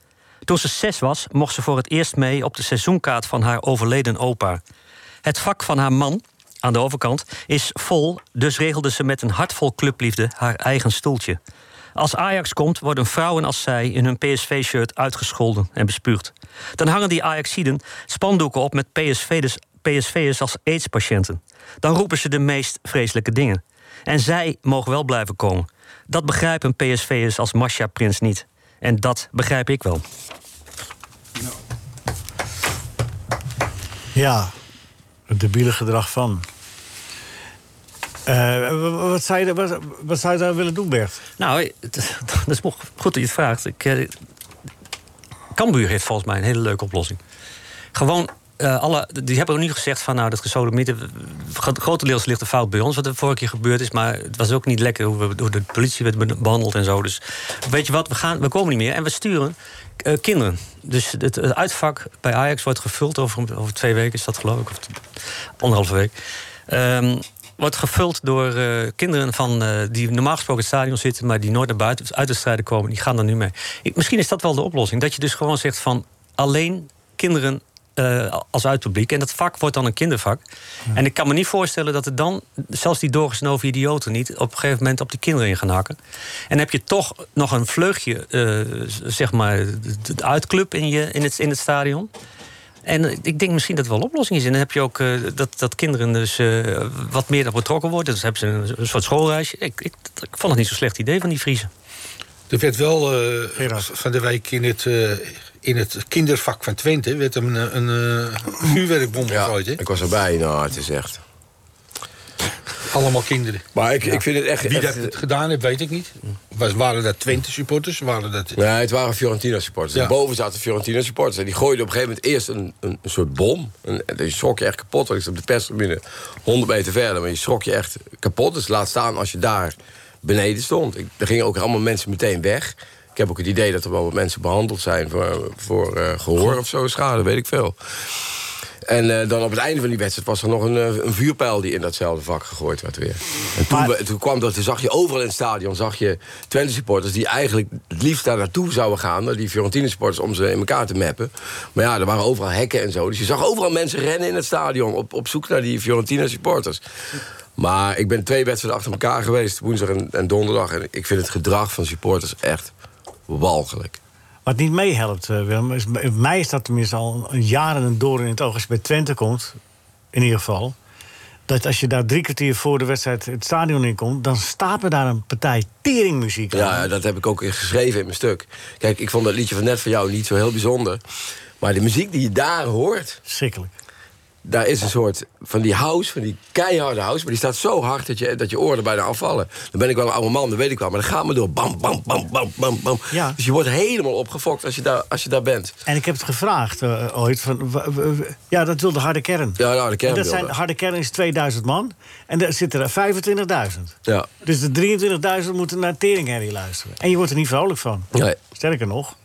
Toen ze zes was, mocht ze voor het eerst mee op de seizoenkaart van haar overleden opa. Het vak van haar man, aan de overkant, is vol, dus regelde ze met een hart vol clubliefde haar eigen stoeltje. Als Ajax komt, worden vrouwen als zij in hun PSV-shirt uitgescholden en bespuugd. Dan hangen die Ajaxiden spandoeken op met PSV'ers PSV'ers als AIDS-patiënten. Dan roepen ze de meest vreselijke dingen. En zij mogen wel blijven komen. Dat begrijpen PSV'ers als Masha Prins niet. En dat begrijp ik wel. Ja, het debiele gedrag van. Eh, wat, zou je, daar- wat, wat zou je daar willen doen, Bert? Nou, het- <laughs> dat is goed dat je het vraagt. Ik, eh, heeft volgens mij een hele leuke oplossing. Gewoon, eh, alle, die hebben ook niet gezegd van... nou, dat gesodemieten... grotendeels ligt de fout bij ons, wat er vorige keer gebeurd is... maar het was ook niet lekker hoe, we, hoe de politie werd be- behandeld en zo. Dus weet je wat, we, gaan, we komen niet meer. En we sturen eh, kinderen. Dus het, uitvak bij Ajax wordt gevuld over, twee weken... is dat geloof ik, of anderhalve week... Ehm, wordt gevuld door eh, kinderen van, die normaal gesproken in het stadion zitten... maar die nooit naar buiten uit de strijden komen. Die gaan er nu mee. Misschien is dat wel de oplossing. Dat je dus gewoon zegt van alleen kinderen eh, als uitpubliek. En dat vak wordt dan een kindervak. En ik kan me niet voorstellen dat er dan... zelfs die doorgesnoven idioten niet... op een gegeven moment op die kinderen in gaan hakken. En heb je toch nog een vleugje, eh, zeg maar... de, uitclub in, je, in, het, in het stadion... En ik denk misschien dat er wel een oplossing is. En dan heb je ook eh, dat, dat kinderen dus eh, wat meer betrokken worden. Dus hebben ze een, een soort schoolreisje. Ik, ik, ik vond het niet zo'n slecht idee van die Friesen. Er werd wel eh, van de week in het, eh, in het kindervak van Twente... werd een, een, een eh, vuurwerkbom Ja, gegooid, hè? ik was erbij. Nou, het is echt... Allemaal kinderen. Maar ik, ik vind het echt... Wie echt- dat het gedaan heeft, weet ik niet. Was, waren dat Twente-supporters? Waren dat... Nee, het waren Fiorentina supporters. Ja. Boven zaten Fiorentina supporters. En die gooiden op een gegeven moment eerst een, een, een soort bom. En, die schrok je echt kapot. Ik zat op de perstribune 100 meter verder. Maar je schrok je echt kapot. Dus laat staan als je daar beneden stond. Ik, er gingen ook allemaal mensen meteen weg. Ik heb ook het idee dat er wel wat mensen behandeld zijn voor, voor eh, gehoor of zo. Schade, weet ik veel. En eh, dan op het einde van die wedstrijd was er nog een, eh, een vuurpijl die in datzelfde vak gegooid werd weer. En toen, Maar- toen kwam dat, toen zag je overal in het stadion zag je Twente supporters die eigenlijk het liefst daar naartoe zouden gaan, naar die Fiorentina supporters, om ze in elkaar te mappen. Maar ja, er waren overal hekken en zo. Dus je zag overal mensen rennen in het stadion op, op zoek naar die Fiorentina supporters. Maar ik ben twee wedstrijden achter elkaar geweest, woensdag en, en donderdag. En ik vind het gedrag van supporters echt walgelijk. Wat niet meehelpt, eh, Willem, is, mij is dat tenminste al een jaren een doorn in het oog. Als je bij Twente komt, in ieder geval... dat als je daar drie kwartier voor de wedstrijd het stadion in komt... dan staat er daar een partij teringmuziek aan. Ja, dat heb ik ook geschreven in mijn stuk. Kijk, ik vond dat liedje van net van jou niet zo heel bijzonder. Maar de muziek die je daar hoort, Schrikkelijk. Daar is een soort van die house, van die keiharde house... maar die staat zo hard dat je, dat je oren bijna afvallen. Dan ben ik wel een oude man, dat weet ik wel. Maar dan gaat me door bam, bam, bam, bam, bam, bam. Ja. Dus je wordt helemaal opgefokt als je daar, als je daar bent. En ik heb het gevraagd eh, ooit. Van, ja, dat wil de harde kern. Ja, de kern En dat zijn, dat. harde kern is 2000 man. En daar zitten er 25.000. Ja. Dus de 23.000 moeten naar Teringherrie luisteren. En je wordt er niet vrolijk van. Nee. Sterker nog,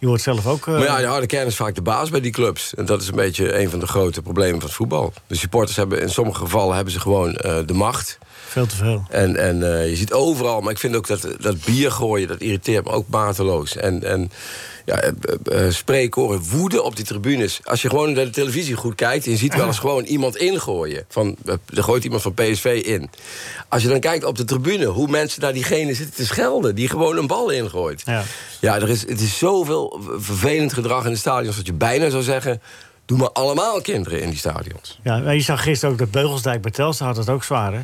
je wordt zelf ook... eh, Maar ja, de harde kern is vaak de baas bij die clubs. En dat is een beetje een van de grote problemen van het voetbal. De supporters hebben in sommige gevallen hebben ze gewoon eh, de macht. Veel te veel. En, en eh, je ziet overal, maar ik vind ook dat, dat bier gooien, dat irriteert me ook mateloos. En, en ja, eh, eh, eh, spreekkoren, woede op die tribunes. Als je gewoon naar de televisie goed kijkt, en je ziet wel eens <laughs> gewoon iemand ingooien. Van, er gooit iemand van PSV in. Als je dan kijkt op de tribune, hoe mensen daar diegene zitten te schelden, die gewoon een bal ingooit. Ja. Ja, er is, het is zoveel vervelend gedrag in de stadions dat je bijna zou zeggen. Doe maar allemaal kinderen in die stadions. Ja, maar je zag gisteren ook dat Beugelsdijk bij Telstar had het ook zwaar, hè?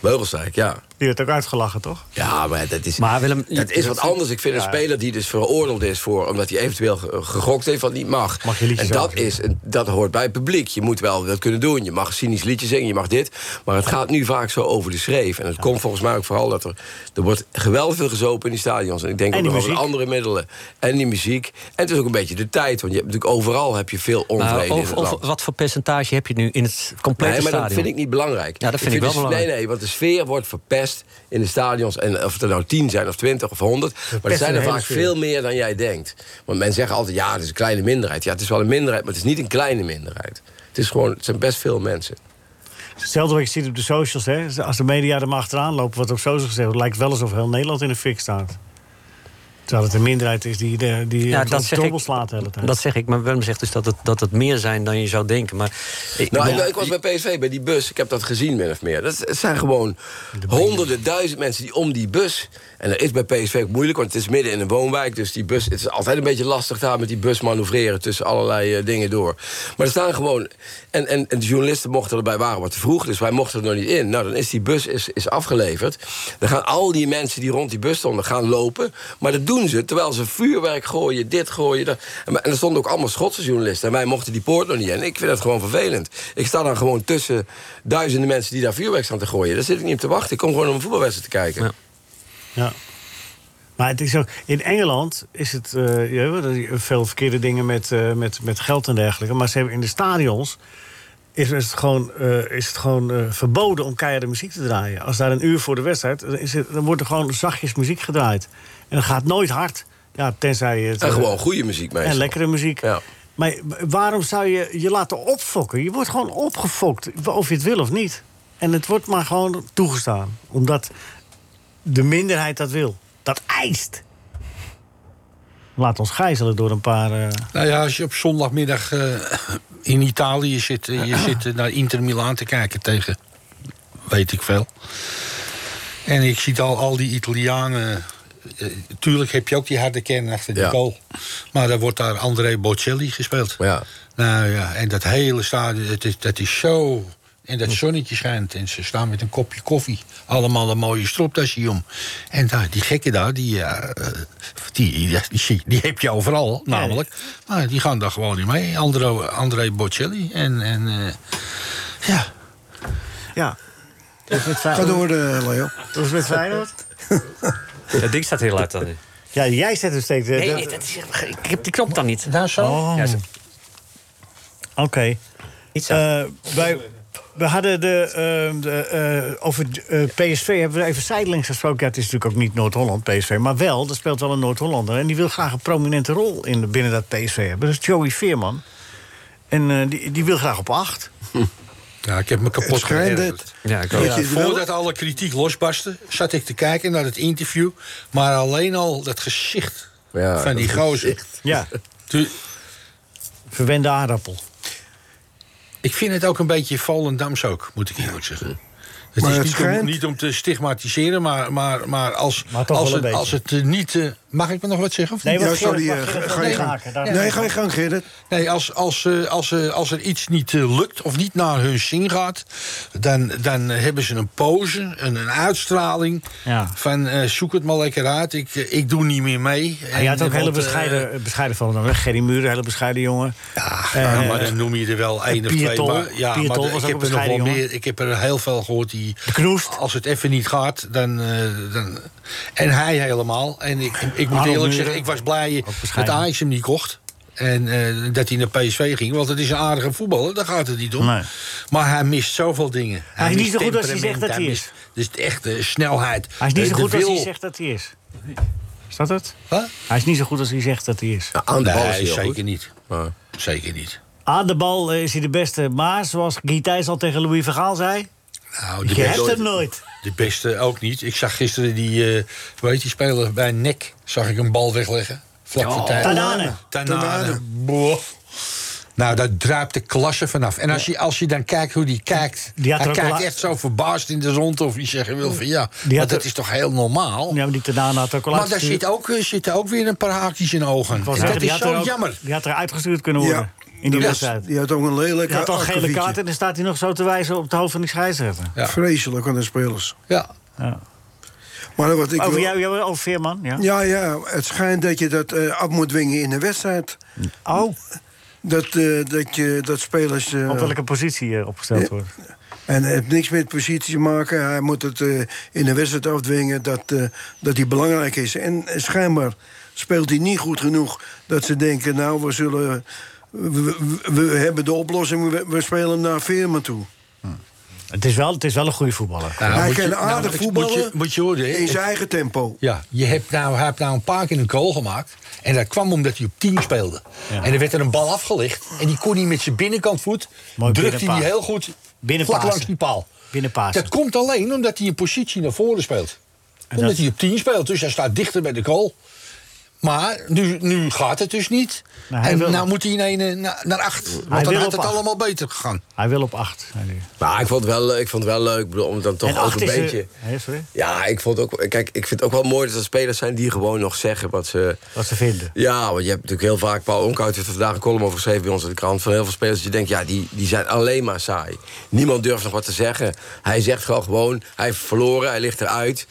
Beugelsdijk, ja. Die werd ook uitgelachen, toch? Ja, maar dat is, Maar Willem, dat is wat anders. Ik vind een speler die dus veroordeeld is voor... omdat hij eventueel ge- gegokt heeft wat niet mag. Mag je en dat, is, een- dat hoort bij het publiek. Je moet wel dat kunnen doen. Je mag cynisch liedjes zingen, je mag dit. Maar het gaat nu vaak zo over de schreef. En het komt volgens mij ook vooral dat er... er wordt geweldig veel gezopen in die stadions. En ik denk En ook nog andere middelen. En die muziek. En het is ook een beetje de tijd. Want je hebt natuurlijk overal heb je veel onvrede nou, in over wat voor percentage heb je nu in het complete Nee, maar dat stadion? vind ik niet belangrijk. Ja, dat vind ik wel belangrijk. Nee, nee, want de sfeer wordt verpest in de stadions. En of er nou tien zijn, of twintig, of honderd. Maar er zijn er vaak veel meer dan jij denkt. Want men zegt altijd, ja, het is een kleine minderheid. Ja, het is wel een minderheid, maar het is niet een kleine minderheid. Het, is gewoon, het zijn best veel mensen. Hetzelfde wat je ziet op de socials, hè? Als de media er maar achteraan lopen, wordt op socials gezegd... het lijkt wel alsof heel Nederland in de fik staat. Terwijl het een minderheid is die, de, die Ja, dat zeg ik. slaat de hele tijd. Dat zeg ik, maar Willem zegt dus dat het, dat het meer zijn dan je zou denken. Maar ik, Nou, ik was bij PSV, bij die bus. Ik heb dat gezien, min of meer. Dat, het zijn gewoon honderden, duizend mensen die om die bus... En dat is bij PSV ook moeilijk, want het is midden in een woonwijk. Dus die bus, het is altijd een beetje lastig daar met die bus manoeuvreren... tussen allerlei eh, dingen door. Maar er staan gewoon... En, en, de journalisten mochten erbij waren wat te vroeg... dus wij mochten er nog niet in. Nou, dan is die bus is, is afgeleverd. Dan gaan al die mensen die rond die bus stonden gaan lopen. Maar dat doen ze terwijl ze vuurwerk gooien, dit gooien. Dat. En, en er stonden ook allemaal Schotse journalisten. En wij mochten die poort nog niet in. Ik vind dat gewoon vervelend. Ik sta dan gewoon tussen duizenden mensen die daar vuurwerk staan te gooien. Daar zit ik niet op te wachten. Ik kom gewoon om een voetbalwedstrijd te kijken. Ja. Ja. Maar het is ook, in Engeland is het eh, je weet wel, veel verkeerde dingen met, eh, met, met geld en dergelijke. Maar ze hebben in de stadions is het gewoon, eh, is het gewoon verboden om keiharde muziek te draaien. Als daar een uur voor de wedstrijd, dan, is het, dan wordt er gewoon zachtjes muziek gedraaid. En dat gaat nooit hard. Ja, tenzij het, En gewoon goede muziek meestal. en lekkere muziek. Ja. Maar waarom zou je je laten opfokken? Je wordt gewoon opgefokt, of je het wil of niet. En het wordt maar gewoon toegestaan. Omdat de minderheid dat wil. Dat eist. Laat ons gijzelen door een paar... eh, Nou ja, als je op zondagmiddag eh, in Italië zit... je zit eh, naar Inter Milaan te kijken tegen... weet ik veel. En ik zie al, al die Italianen... tuurlijk heb je ook die harde kern achter de Ja. goal. Maar dan wordt daar André Bocelli gespeeld. Ja. Nou ja, en dat hele stadion, het is, dat is zo... En dat zonnetje schijnt en ze staan met een kopje koffie. Allemaal een mooie stropdasje om. En daar, die gekken daar, die, eh, die, die, die, die heb je overal, namelijk. Maar die gaan daar gewoon niet mee. Andro, André Bocelli. En, en eh, ja, ja. Dus met Ga door, eh, Leo. Dat is met Feyenoord? dat <laughs> ding staat heel hard dan. Ja, jij zet hem steeds... eh, Nee, dat- dat is, ik heb die knop dan niet. daar zo. Oh, Ja, zo. oké. Eh, wij, we hadden de, eh, de, eh, over eh, PSV hebben we even zijdelings gesproken. Ja, het is natuurlijk ook niet Noord-Holland, PSV. Maar wel, er speelt wel een Noord-Hollander. En die wil graag een prominente rol in, binnen dat PSV hebben. Dat is Joey Veerman. En eh, die, die wil graag op acht. <laughs> Ja, ik heb me kapot geërgerd. Ja, ik wel? Voordat alle kritiek losbarstte, zat ik te kijken naar het interview. Maar alleen al dat gezicht Ja, van die dat gozer. Ja, <laughs> verwende aardappel. Ik vind het ook een beetje Volendams ook, moet ik eerlijk zeggen. Het Maar is het niet, schijnt- om, niet om te stigmatiseren, maar, maar, maar als, Maar als, het, als het eh, niet... eh, mag ik me nog wat zeggen? Of Nee, wat Ja, sorry, Gerrit- eh, ga je gang. maken, daar- Nee, ga je gang, Gerrit. Nee, als, als, eh, als, eh, als er iets niet lukt of niet naar hun zin gaat... dan, dan hebben ze een pose, een, een uitstraling Ja. van eh, zoek het maar lekker uit. Ik, ik doe niet meer mee. Ja, je had ook En, hele bescheiden, bescheiden van hem. Gerry Muren, een hele bescheiden jongen. Ja, maar dan noem je er wel één of twee. Maar, ja, maar was ik ook heb een er nog wel bescheiden meer. Ik heb er heel veel gehoord die. Als het even niet gaat, dan. eh, dan en hij helemaal. En ik, ik moet Arnold eerlijk zeggen, ik was blij dat. Ajax hem niet kocht. En eh, dat hij naar PSV ging. Want het is een aardige voetballer, daar gaat het niet om. Nee. Maar hij mist zoveel dingen. Hij is niet zo goed als hij zegt dat hij mist- Dus de echte snelheid. Hij is niet de- zo goed als hij zegt dat hij is. Is dat het? Wat? Hij is niet zo goed als hij zegt dat hij is. Aan de bal is hij zeker goed. niet. Maar- Zeker niet. Aan de bal eh, is hij de beste. Maar zoals Guy Thijs al tegen Louis Vergaal zei... Nou, de Je beste- hebt hem nooit. De beste ook niet. Ik zag gisteren die, eh hoe heet die speler bij Nek, zag ik een bal wegleggen. Vlak voor tijd. Tanane. Tanane. Boah. Nou, daar druipt de klasse vanaf. En als je, als je dan kijkt hoe die kijkt... Die had er hij kijkt echt zo verbaasd in de rond of je zeggen wil van ja... Die maar dat er- is toch heel normaal? Ja, maar die Tanane had ook al maar daar zit ook, eh, zitten ook weer een paar haakjes in ogen. Dat is zo ook- jammer. Die had er uitgestuurd kunnen worden. Ja. In die Ja. wedstrijd. Die had ook een lelijke Hij had al gele kaart en dan staat hij nog zo te wijzen op het hoofd van die scheidsrechter. Ja. Vreselijk aan de spelers. Ja. Ja. Maar wat ik Over jou, jou, over Veerman, ja? Ja, ja, het schijnt dat je dat eh, af moet dwingen in een wedstrijd. Oh, Dat, eh, dat, je, dat spelers... eh, op welke positie opgesteld Ja. wordt. En het heeft niks met positie te maken. Hij moet het eh, in een wedstrijd afdwingen dat, eh, dat hij belangrijk is. En schijnbaar speelt hij niet goed genoeg dat ze denken... nou, we zullen... We, hebben de oplossing, we, we spelen naar Veerman toe. Het is wel, het is wel een goede voetballer. Nou, hij kan nou, aardig moet je- voetballen Moet je, moet je horen, hè? in zijn eigen tempo. Ja, je hebt nou, hij heeft nou een paar keer een goal gemaakt. En dat kwam omdat hij op 10 speelde. Ja. En er werd er een bal afgelegd. En die kon hij met zijn binnenkantvoet. Mooi drukte hij heel goed vlak langs die paal. Dat komt alleen omdat hij een positie naar voren speelt. Omdat dat- hij op 10 speelt, dus hij staat dichter bij de goal. Maar nu, nu gaat het dus niet. Nou, hij en wil- nou moet hij in een naar, naar acht. Want dan had het acht. allemaal beter gegaan. Hij wil op acht. zei hij. Maar ik vond het wel, ik vond het wel leuk. Ik bedoel, om dan toch ook een eh, beetje... Ja, ik vond ook. Kijk, ik vind het ook wel mooi dat er spelers zijn die gewoon nog zeggen wat ze. Wat ze vinden. Ja, want je hebt natuurlijk heel vaak. Paul Onkhout heeft er vandaag een column over geschreven bij ons in de krant. Van heel veel spelers die je denkt, ja, die, die zijn alleen maar saai. Niemand durft nog wat te zeggen. Hij zegt gewoon gewoon, hij heeft verloren, hij ligt eruit.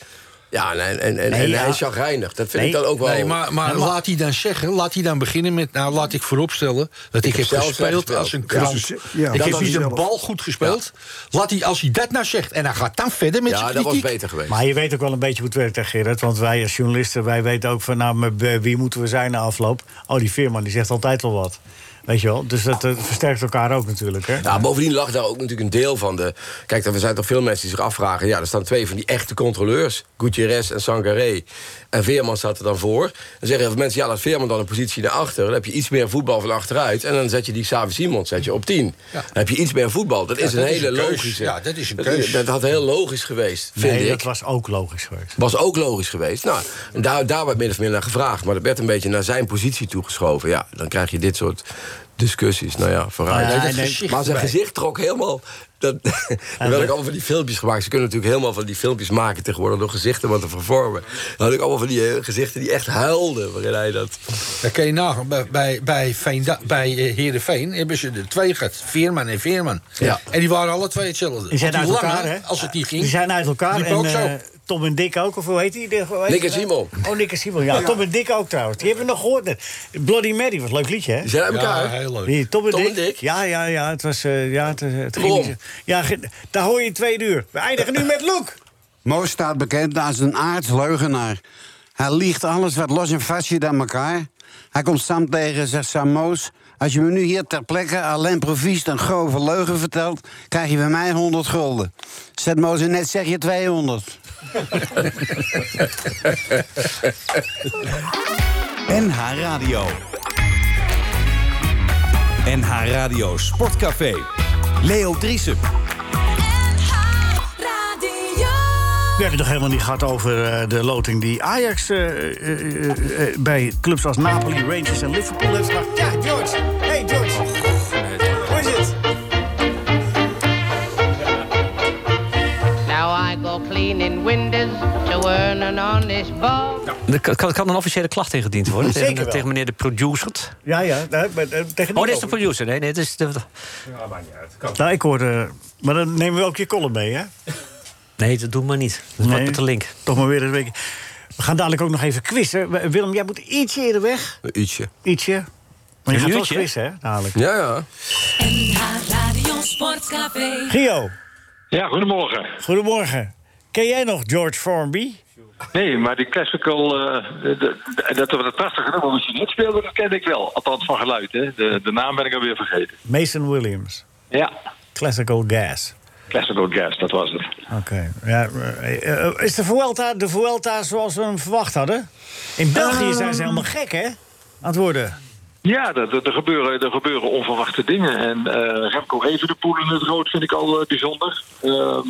Ja, en, en, en, Nee, en ja. hij is chagrijnig. Dat vind Nee, ik dan ook wel. Nee, maar, maar Ja, maar- laat hij dan zeggen, laat hij dan beginnen met... Nou, laat ik vooropstellen dat ik, heb heb zelf gespeeld gespeeld. als een Ja. krant. Ja, ik dat heb was niet een zelf. bal goed gespeeld. Laat hij, als hij dat nou zegt en hij gaat dan verder met ja, zijn dat was kritiek... beter geweest. Maar je weet ook wel een beetje hoe het werkt, hè, Gerrit? Want wij als journalisten, wij weten ook van... nou, bij wie moeten we zijn na afloop? Oh, die Veerman, die zegt altijd wel wat. Weet je wel? Dus dat versterkt elkaar ook natuurlijk, hè? Ja, bovendien lag daar ook natuurlijk een deel van de... Kijk, er zijn toch veel mensen die zich afvragen... ja, er staan twee van die echte controleurs. Gutierrez en Sangaré. En Veerman staat er dan voor. Dan zeggen heel veel mensen... ja, laat Veerman dan een positie naar achter. Dan heb je iets meer voetbal van achteruit. En dan zet je die Xavi Simons zet je op 10. Dan heb je iets meer voetbal. Dat is een dat is hele een logische... Ja, dat is een dat, keus. dat had heel logisch geweest, vind nee, ik. dat was ook logisch geweest. Was ook logisch geweest. Nou, daar, daar werd min of meer naar gevraagd. Maar dat werd een beetje naar zijn positie toegeschoven. Ja, dan krijg je dit soort discussies. Nou ja, vooruit. Ja, nee, gezicht maar zijn erbij. gezicht trok helemaal... Dat, <laughs> werden ook allemaal van die filmpjes gemaakt. Ze kunnen natuurlijk helemaal van die filmpjes maken tegenwoordig... door gezichten wat te vervormen. Dan had ik allemaal van die eh, gezichten die echt huilden... waarin hij dat... Dan kun je nagaan, bij, bij, bij, Veenda- bij eh, Heerenveen hebben ze er twee gehad. Veerman en Veerman. Ja. En die waren alle twee hetzelfde. Die zijn uit elkaar, hè? Als het niet ging. Die zijn uit elkaar. En ook zo. Eh, Tom en Dick ook, of hoe heet die? Nick en? Simon. Oh, Nick en Simon, ja. Tom en Dick ook trouwens. Die hebben we nog gehoord. net. Bloody Mary was een leuk liedje, hè? Die zijn elkaar. ja, heel leuk. Die, Tom en Tom Dick. en Dick? Ja, ja, ja. Het was... eh, ja, het, het ging Ja, daar hoor je in twee uur. We eindigen nu met Loek. Mo staat bekend als een aardsleugenaar. Hij liegt alles wat los en vast zit aan elkaar. Hij komt Sam tegen en zegt Sam Moos... als je me nu hier ter plekke alleen proviest een grove leugen vertelt... krijg je bij mij 100 gulden. Zet Moos en net zeg je 200. <laughs> NH Radio. NH Radio Sportcafé. Leo Driesen. We hebben het nog helemaal niet gehad over eh, de loting die Ajax eh, eh, bij clubs als Napoli, Rangers en Liverpool heeft gemaakt. Ja, George. Cleaning windows to earn an honest bob. Er kan, kan kan een officiële klacht ingediend worden Zeker tegen, wel. tegen meneer de producer. Ja, ja. daar- maar, eh, tegen Oh, dit is de producer. Nee, nee, dit is de, Nou, ik hoorde... Maar dan nemen we ook je column mee, hè? nee dat doen we niet. Dat Nee. met de link. Toch maar weer een week. We gaan dadelijk ook nog even quizzen. Willem, jij moet ietsje eerder weg. Een uurtje. Ietsje. Maar je Een gaat wel quizzen, hè? Dadelijk. Ja, ja. NH Radio Sportcafé. Gio, Ja, goedemorgen. goedemorgen. Ken jij nog George Formby? Nee, maar die classical, eh, de, de- dat we dat prachtige nummer wat je net speelde, dat ken ik wel. Althans van geluid, hè. De, de naam ben ik alweer vergeten. Mason Williams. Ja, Classical Gas. classical gas, dat was het. Oké. Ja, eh, eh, is de Vuelta, de Vuelta zoals we hem verwacht hadden? In België zijn ze helemaal gek, hè? Aan het worden. Ja, er, gebeuren, er gebeuren onverwachte dingen. En eh Remco Evenepoel in het rood vind ik al eh, bijzonder. Ehm,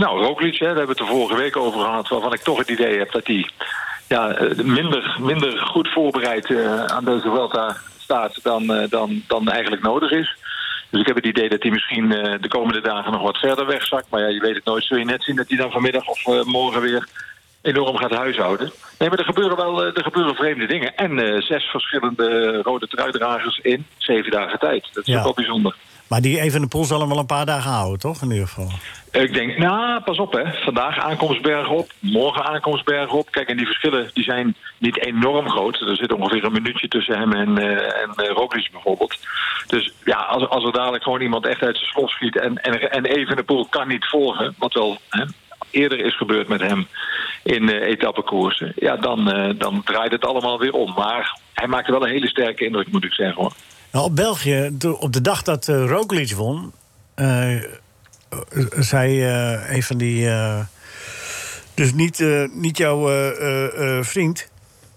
nou, Roglic, hè, daar hebben we het de vorige week over gehad... waarvan ik toch het idee heb dat hij ja, eh, minder, minder goed voorbereid eh, aan deze Vuelta staat... Dan, eh, dan, dan eigenlijk nodig is. Dus ik heb het idee dat hij misschien de komende dagen nog wat verder wegzakt. Maar ja, je weet het nooit. Zul je net zien dat hij dan vanmiddag of morgen weer enorm gaat huishouden. Nee, maar er gebeuren wel er gebeuren vreemde dingen. En zes verschillende rode truidragers in zeven dagen tijd. Dat is Ja. ook wel bijzonder. Maar die even de pool zal hem wel een paar dagen houden, toch? In ieder geval. Ik denk, nou, pas op hè. Vandaag aankomstberg op, morgen aankomstberg op. Kijk, en die verschillen die zijn niet enorm groot. Er zit ongeveer een minuutje tussen hem en, eh en eh, Roglic bijvoorbeeld. Dus ja, als, als er dadelijk gewoon iemand echt uit zijn slot schiet... en, en, en Evenepoel kan niet volgen, wat wel hè, eerder is gebeurd met hem in eh etappekoersen... ja, dan, dan draait het allemaal weer om. Maar hij maakte wel een hele sterke indruk, moet ik zeggen hoor. Nou, op België, op de dag dat uh, Roglic won... eh, eh, zei een van die... dus niet, niet jouw vriend...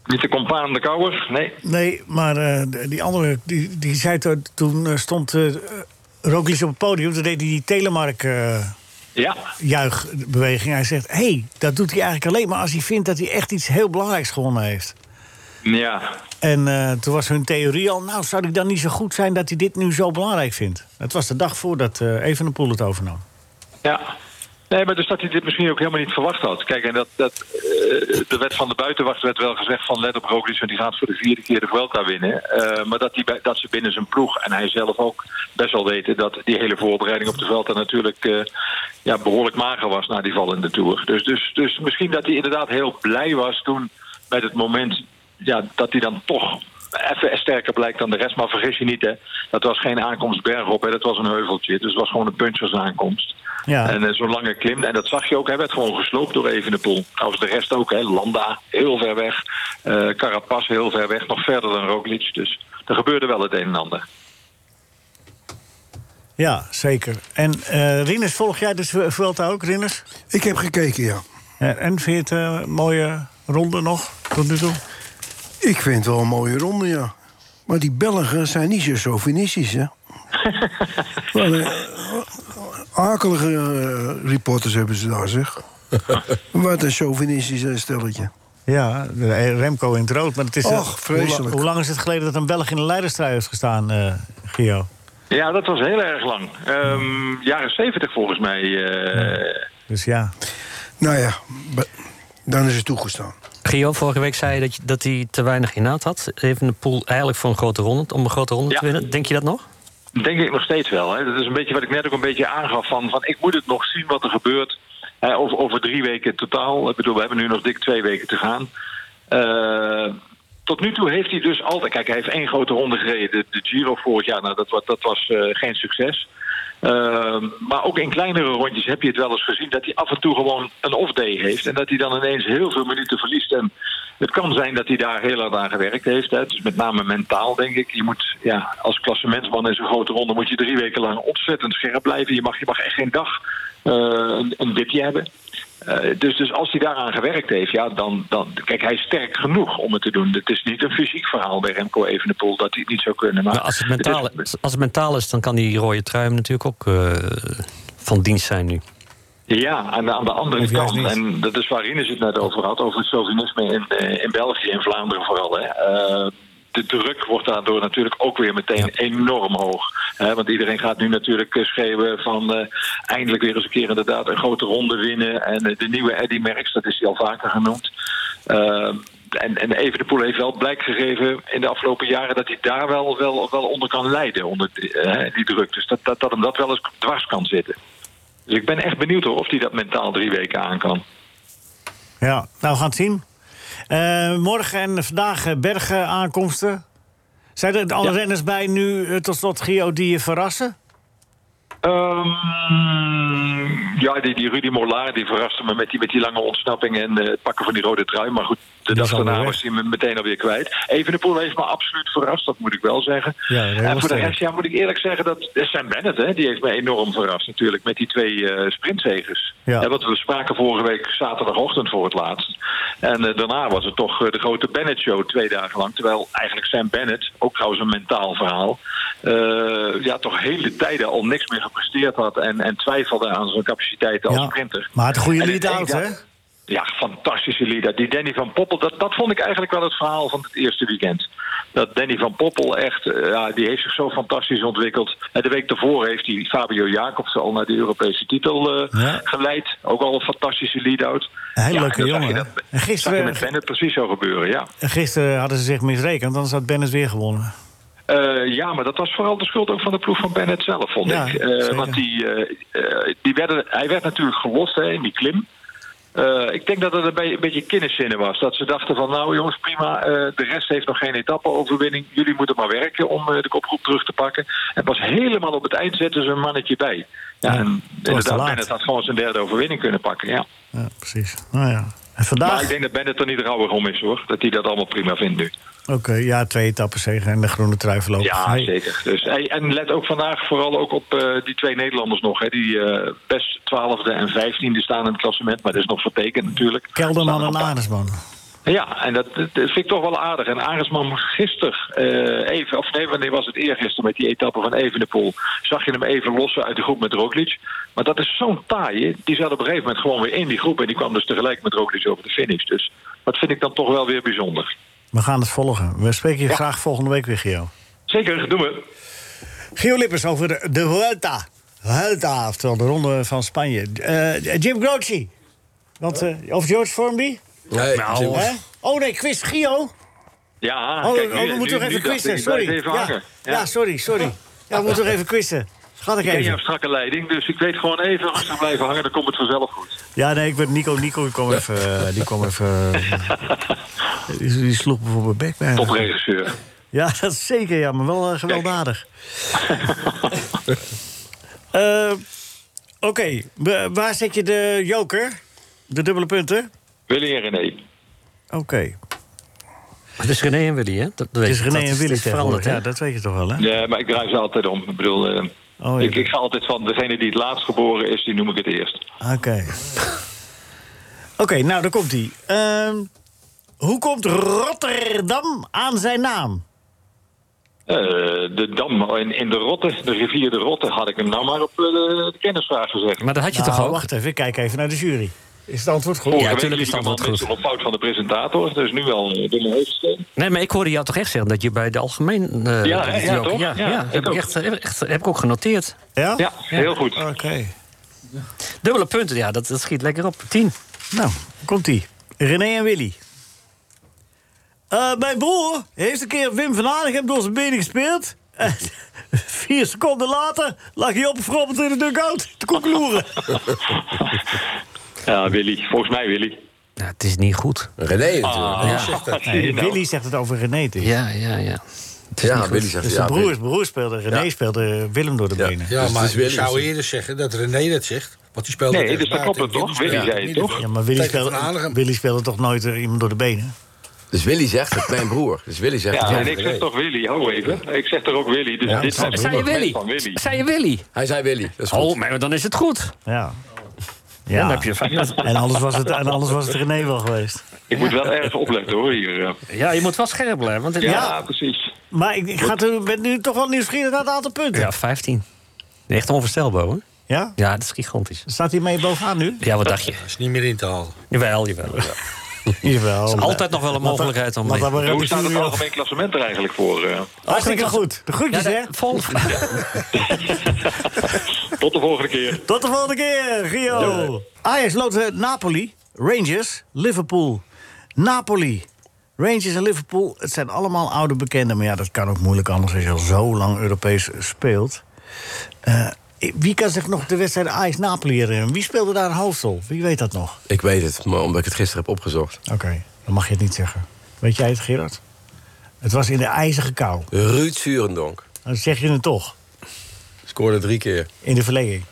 Niet de compaan de kouwer, nee. Nee, maar die andere, die, die zei toen, toen stond Roglic op het podium... toen deed hij die Telemark Ja, juichbeweging. Hij zegt, hé, hey, dat doet hij eigenlijk alleen maar als hij vindt... dat hij echt iets heel belangrijks gewonnen heeft. Ja. En eh, toen was hun theorie al... nou, zou hij dan niet zo goed zijn dat hij dit nu zo belangrijk vindt? Het was de dag voordat eh Evenepoel het overnam. Ja. Nee, maar dus dat hij dit misschien ook helemaal niet verwacht had. Kijk, en dat, dat, eh, de wet van de buitenwacht werd wel gezegd van let op Roglic, want die gaat voor de vierde keer de Vuelta winnen. Maar dat, die, dat ze binnen zijn ploeg en hij zelf ook best wel weten dat die hele voorbereiding op de Vuelta natuurlijk ja, behoorlijk mager was na die val in de Tour. Dus, dus, dus misschien dat hij inderdaad heel blij was toen met het moment ja, dat hij dan toch even sterker blijkt dan de rest. Maar vergis je niet, hè. Dat was geen aankomst bergop, hè. Dat was een heuveltje. Dus het was gewoon een punchersaankomst. Ja. En eh, zo'n lange klim. En dat zag je ook. Hij werd gewoon gesloopt door Evenepoel. Trouwens de rest ook, hè. Landa, heel ver weg. Eh Carapaz, heel ver weg. Nog verder dan Roglic. Dus er gebeurde wel het een en ander. Ja, zeker. En eh Rinus, volg jij de Vu- Vuelta ook, Rinus? Ik heb gekeken, ja. Ja, en vind je het een mooie ronde nog tot nu toe? Ik vind het wel een mooie ronde, ja. Maar die Belgen zijn niet zo chauvinistisch, hè? <laughs> Wat een akelige eh, reporters hebben ze daar, zeg. Wat een chauvinistisch eh, stelletje. Ja, eh, Remco in het rood. Maar het is, eh, Och, vreselijk. Hoe, la- hoe lang is het geleden dat een Belg in de leiderstrui heeft gestaan, eh Gio? Ja, dat was heel erg lang. Ehm, jaren 70 volgens mij. eh, Dus ja. Nou ja, dan is het toegestaan. Gio, vorige week zei je dat, je- dat hij te weinig inhoud had. Even de pool eigenlijk voor een grote ronde, om een grote ronde Ja. te winnen. Denk je dat nog? Denk ik nog steeds wel. Hè. Dat is een beetje wat ik net ook een beetje aangaf. Van, van ik moet het nog zien wat er gebeurt. Hè, over, over drie weken totaal. Ik bedoel, we hebben nu nog dik twee weken te gaan. Eh, tot nu toe heeft hij dus altijd... Kijk, hij heeft één grote ronde gereden. De, de Giro vorig jaar, nou, dat, dat was eh, geen succes. Eh, maar ook in kleinere rondjes heb je het wel eens gezien... dat hij af en toe gewoon een off-day heeft. En dat hij dan ineens heel veel minuten verliest. En het kan zijn dat hij daar heel hard aan gewerkt heeft. Hè. Dus met name mentaal, denk ik. Je moet, ja, als klassementsman in zo'n grote ronde... moet je drie weken lang ontzettend scherp blijven. Je mag, je mag echt geen dag eh, een, een dipje hebben. Eh, dus, dus als hij daaraan gewerkt heeft, ja, dan, dan... Kijk, hij is sterk genoeg om het te doen. Het is niet een fysiek verhaal bij Remco Evenepoel... dat hij het niet zou kunnen. Maar Maar als het, is- mentaal, als het mentaal is, dan kan die rode trui natuurlijk ook eh, van dienst zijn nu. Ja, aan de, aan de andere kant. niet. En dat is waar Ines het net over had, over het chauvinisme in, eh, in België, in Vlaanderen vooral. Hè. Eh, de druk wordt daardoor natuurlijk ook weer meteen enorm hoog. Want iedereen gaat nu natuurlijk eh, schreeuwen van eh, eindelijk weer eens een keer inderdaad een grote ronde winnen. En eh, de nieuwe Eddy Merckx, dat is hij al vaker genoemd. Ehm, en, en Evenepoel heeft wel blijk gegeven in de afgelopen jaren dat hij daar wel, wel, wel onder kan lijden, onder die, die druk. Dus dat, dat, dat hem dat wel eens dwars kan zitten. Dus ik ben echt benieuwd hoor, of hij dat mentaal drie weken aan kan. Ja, nou, we gaan het zien. Eh, morgen en vandaag eh, bergen aankomsten. Zijn er alle renners bij nu eh, tot slot, Gio, die je verrassen? Ehm, ja, die, die Rudy Mollaar die verraste me met die, met die lange ontsnapping en eh, het pakken van die rode trui. Maar goed, de dag daarna was hij me meteen alweer kwijt. Evenepoel heeft me absoluut verrast, dat moet ik wel zeggen. Ja, en voor de rest ja, moet ik eerlijk zeggen dat eh, Sam Bennett, hè, die heeft me enorm verrast natuurlijk met die twee eh sprintzegers. Ja. Hè, want we spraken vorige week zaterdagochtend voor het laatst. En daarna was het toch de grote Bennett-show twee dagen lang. Terwijl eigenlijk Sam Bennett, ook trouwens een mentaal verhaal... ja, toch hele tijden al niks meer gepresteerd had... en, en twijfelde aan zijn capaciteiten als Ja, sprinter. maar het goede lead-out, hè? Ja, fantastische leader. Die Danny van Poppel, dat, dat vond ik eigenlijk wel het verhaal van het eerste weekend. Dat Danny van Poppel echt, eh, ja, die heeft zich zo fantastisch ontwikkeld. En de week daarvoor heeft hij Fabio Jacobsen al naar de Europese titel eh, Ja. geleid. Ook al een fantastische lead-out. Een hele Ja, leuke jongen, dat- En zag gisteren- je met Bennett precies zo gebeuren, ja. En Gisteren hadden ze zich misrekend, anders had Bennett weer gewonnen. Eh, ja, maar dat was vooral de schuld ook van de ploeg van Bennett zelf, vond Ja, ik. Eh, want die, eh, die werden, hij werd natuurlijk gelost hè, in die klim. Ik denk dat het een, beetje- een beetje kinderzinnen was. Dat ze dachten van, nou jongens, prima, de rest heeft nog geen etappe-overwinning. Jullie moeten maar werken om de kopgroep terug te pakken. En pas helemaal op het eind zetten ze een mannetje bij. Ja, en inderdaad. Bennett had gewoon zijn derde overwinning kunnen pakken, ja. Ja, precies. Nou ja. En vandaag... Maar ik denk dat Bennett er niet rouwig om is, hoor. Dat hij dat allemaal prima vindt nu. Oké, ja, twee etappes zegen en de groene trui verlopen. Ja, zeker. Dus, en let ook vandaag vooral ook op eh, die twee Nederlanders nog. Hè, die eh, best 12e en 15e staan in het klassement. Maar dat is nog vertekend natuurlijk. Kelderman en Arendsman. Ja, en dat, dat vind ik toch wel aardig. En Arendsman gisteren eh, even, of nee, wanneer was het eergisteren met die etappe van Evenepoel... zag je hem even lossen uit de groep met Roglic. Maar dat is zo'n taaie. Die zat op een gegeven moment gewoon weer in die groep... en die kwam dus tegelijk met Roglic over de finish. Dus dat vind ik dan toch wel weer bijzonder. We gaan het volgen. We spreken je graag volgende week weer, Gio. Zeker, doen we. Gio Lippers over de, de Vuelta. Vuelta, oftewel de ronde van Spanje. Eh, Jim Croce. Want, eh, of George Formby? Nee, Nou, Hè? Oh nee, quiz Gio. Ja, Oh, kijk, oh, we nu- moeten nog even ik, quizzen. ik Sorry. even ja. hangen. Ja. sorry, sorry. Ja, we moeten nog even quizzen. Schat ik Ik ken jouw even. strakke leiding, dus ik weet gewoon even rustig blijven hangen, dan komt het vanzelf goed. Ja, nee, ik ben Nico. Nico, die kwam even... eh, Die, kwam even eh, die, die sloeg mijn bek bijna. Topregisseur. Ja, <laughs> dat is zeker, ja, maar wel eh, gewelddadig. <laughs> Eh, Oké, wa- waar zet je de joker? De dubbele punten? Willy en René. Oké. Het is René en Willy, hè? Dat, dat Het is. René Dat en Willy is veranderd? Ja, dat weet je toch wel, hè? Ja, maar ik draai ze altijd om. Ik bedoel, eh, Oh, ja, ik, ik ga altijd van degene die het laatst geboren is, die noem ik het eerst. Oké. Oké, nou, daar komt hij. hoe komt Rotterdam aan zijn naam? Eh, de dam in, in de Rotte, de rivier de Rotte, had ik hem nou maar op eh, de, de kennisvraag gezegd. Maar dat had je Nou, toch ook? Wacht even, ik kijk even naar de jury. Is het antwoord goed? Ja, week tuurlijk is het antwoord al goed. mensen op fout van de presentator, dus nu wel eh, door mijn hoofd steken. Nee, maar ik hoorde jou toch echt zeggen dat je bij de algemeen... eh, Ja? Ja, ook- toch? Ja, Ja, ja, ik heb, ik ook. echt, echt, heb ik ook genoteerd. Ja? Ja, heel goed. Oké. Dubbele punten, ja, dat, dat schiet lekker op. Tien. Nou, komt ie. René en Willy. Eh, mijn broer heeft een keer Wim van Hanegem door zijn benen gespeeld. En <laughs> vier seconden later lag hij opgefrommeld in de dugout te koekeloeren. <laughs> Ja, Willy. Volgens mij Willy. Ja, het is niet goed. René natuurlijk. Ah, zie je Nee, nou. Willy zegt het over René. dus. Ja, ja, ja. Ja, Willy zegt Dus ja. zijn broer, broer speelde, René Ja. speelde Willem door de Ja. benen. Ja, Dus het maar ik zou dus- eerder zeggen dat René dat zegt. Want die speelde Nee, dus dat klopt het toch? Willy speelde zei het toch? Ja, maar Willy speelde. Willy speelde toch nooit eh, iemand door de benen? Dus Willy zegt het, mijn broer. Dus Willy zegt het Ja, ja, en ik zeg toch Willy, hou even. Ik zeg toch ook Willy, dus dit zei je Willy? van Willy. Zei je Willy? Hij zei Willy. Dat is goed. Oh, maar dan is het goed. Ja. Dan ja. heb je. En, anders was het, en anders was het René wel geweest. Ik moet wel erg opletten hoor hier. Ja, je moet wel scherp blijven. Want het- Ja, ja. precies. Maar ik, ik ga ben nu toch wel nieuwsgierig naar het aantal punten. ja, 15. Echt onvoorstelbaar, hoor. Ja? Ja, dat is gigantisch. Staat hij mee bovenaan nu? Ja, wat dacht je? Dat is niet meer in te halen. Jawel, jawel. <laughs> <laughs> Jawel. is altijd nog wel een mogelijkheid om mee. Hoe staat het algemeen klassement er eigenlijk voor? eh? Hartstikke goed. De groetjes, Ja, hè? vol- <laughs> Tot de volgende keer. Tot de volgende keer, Gio. Ajax loopt eh, Napoli, Rangers, Liverpool. Napoli, Rangers en Liverpool, het zijn allemaal oude bekenden. Maar ja, dat kan ook moeilijk anders als je al zo lang Europees speelt. Eh, wie kan zich nog de wedstrijd Ajax-Napoli herinneren? Wie speelde daar een hoofdrol? Wie weet dat nog? Ik weet het, maar omdat ik het gisteren heb opgezocht. Oké, dan mag je het niet zeggen. Weet jij het, Gerard? Het was in de ijzige kou. Ruud Surendonk Dan zeg je het toch. scoorde drie keer. In de verlenging.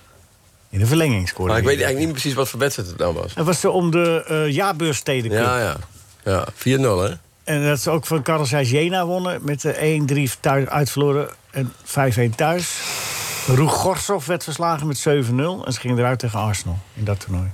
In de verlenging scoorde Maar ik weet eigenlijk niet precies wat voor wedstrijd het nou was. Het was zo om de eh jaarbeurssteden Ja, ja. Ja, 4-0 hè? En dat ze ook van Carlos Jena wonnen. Met de 1-3 thuis uitverloren en 5-1 thuis. Roeg Gorsov werd verslagen met 7-0. En ze gingen eruit tegen Arsenal in dat toernooi.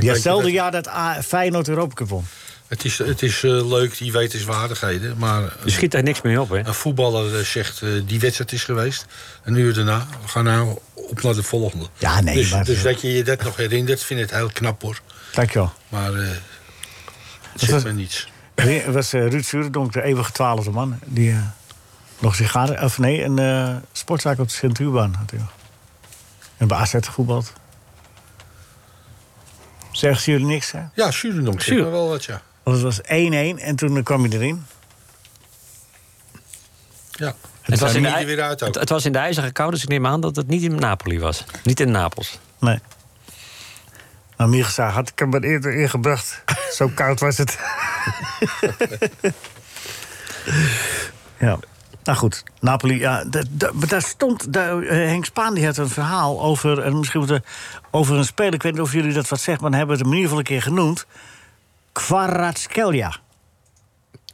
Ja, hetzelfde het. jaar dat A- Feyenoord Europa Cup won. Het is, het is eh, leuk, die wetenswaardigheden. Maar Je schiet daar niks meer op, hè? een voetballer eh, zegt, eh, die wedstrijd is geweest. Een uur daarna, we gaan nou op naar de volgende. Ja, nee, dus, maar- dus dat je je dat nog herinnert, vind ik het heel knap hoor. Dankjewel. Maar eh het was- zegt me niets. Het was eh, Ruud Surendonk, de eeuwige twaalfde man. Die eh, nog sigaren... Of nee, een eh, sportzaak op de had hij nog. En bij AZ gevoetbald. Zeggen ze jullie niks, hè? Ja, Surendonk zegt Sur- me wel wat, ja. Want het was 1-1 en toen kwam hij erin. ja. Het was, in de, er weer uit ook. het, het was in de ijzige kou, dus ik neem aan dat het niet in Napoli was. Niet in Napels. Nee. Nou, Mirza had ik hem maar eerder ingebracht. Zo koud was het. <laughs> ja. Nou goed, Napoli, ja, daar stond... Daar, eh, Henk Spaan die had een verhaal over... En misschien over een speler... Ik weet niet of jullie dat wat zeggen... maar dan hebben we het in ieder geval een keer genoemd. Kvaratskhelia.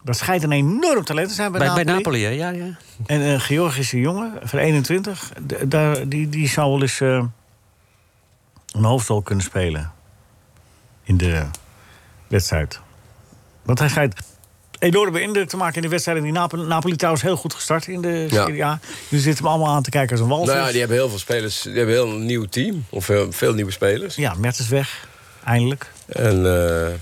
Dat schijnt een enorm talent te zijn bij, Bij, Napoli. bij Napoli, hè? Ja, ja. En een Georgische jongen van 21, d- daar, die, die zou wel eens eh, een hoofdrol kunnen spelen in de wedstrijd. Want hij schijnt enorme indruk te maken in de wedstrijden. Die Napoli, Napoli trouwens heel goed gestart in de. Serie A. Jullie zitten hem allemaal aan te kijken als een walvis. Nou ja, die hebben heel veel spelers. Die hebben een heel nieuw team. Of veel, veel nieuwe spelers. Ja, Mertens is weg, eindelijk. En eh,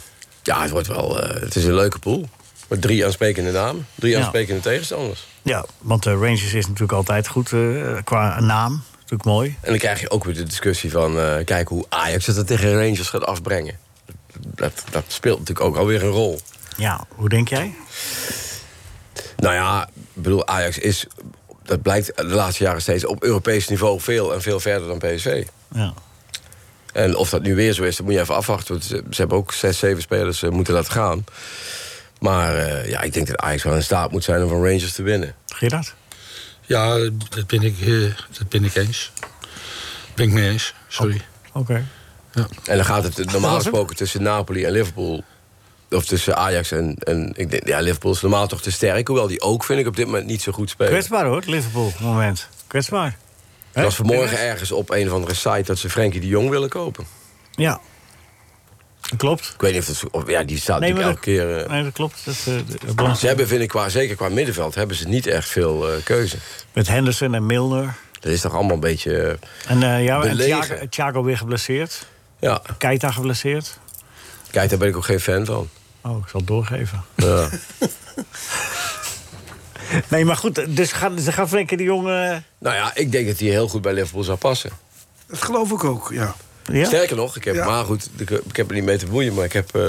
ja, het wordt wel. eh, het is een leuke pool. Met drie aansprekende namen. Drie aansprekende tegenstanders. Ja, want de Rangers is natuurlijk altijd goed eh, qua naam. Natuurlijk mooi. En dan krijg je ook weer de discussie van... eh kijken hoe Ajax het er tegen Rangers gaat afbrengen. Dat, dat speelt natuurlijk ook alweer een rol. Ja, hoe denk jij? Nou ja, ik bedoel, Ajax is... Dat blijkt de laatste jaren steeds op Europees niveau veel en veel verder dan PSV. Ja. En of dat nu weer zo is, dat moet je even afwachten. Want ze, ze hebben ook zes, zeven spelers eh, moeten laten gaan. Maar eh, ja, ik denk dat Ajax wel in staat moet zijn om van Rangers te winnen. Gerard? Ja, dat ben ik, eh, dat ben ik eens. Ben ik mee eens, sorry. Oké. En dan gaat het normaal gesproken tussen Napoli en Liverpool. Of tussen Ajax en, en ik denk, ja, Liverpool is normaal toch te sterk. Hoewel die ook, vind ik, op dit moment niet zo goed spelen. Kwetsbaar hoor, Liverpool, het moment. Kwetsbaar. Er was vanmorgen ergens op een of andere site dat ze Frenkie de Jong willen kopen. Ja. Dat klopt. Ik weet niet of dat... Of, ja, die staat Nee, natuurlijk elke keer... eh, Nee, dat klopt. Dat, eh, de- ze hebben, vind ik, qua, zeker qua middenveld... hebben ze niet echt veel eh, keuze. Met Henderson en Milner. Dat is toch allemaal een beetje... En, ja, en. Thiago, Thiago weer geblesseerd. ja, Keita geblesseerd. daar ben ik ook geen fan van. Oh, ik zal het doorgeven. Ja. <laughs> Nee, maar goed, dus gaan, ze gaan Frenkie de Jong... eh, nou ja, ik denk dat hij heel goed bij Liverpool zou passen. Dat geloof ik ook, ja. ja? Sterker nog, ik heb, Ja. maar goed, ik, ik heb er niet mee te boeien... maar ik heb eh,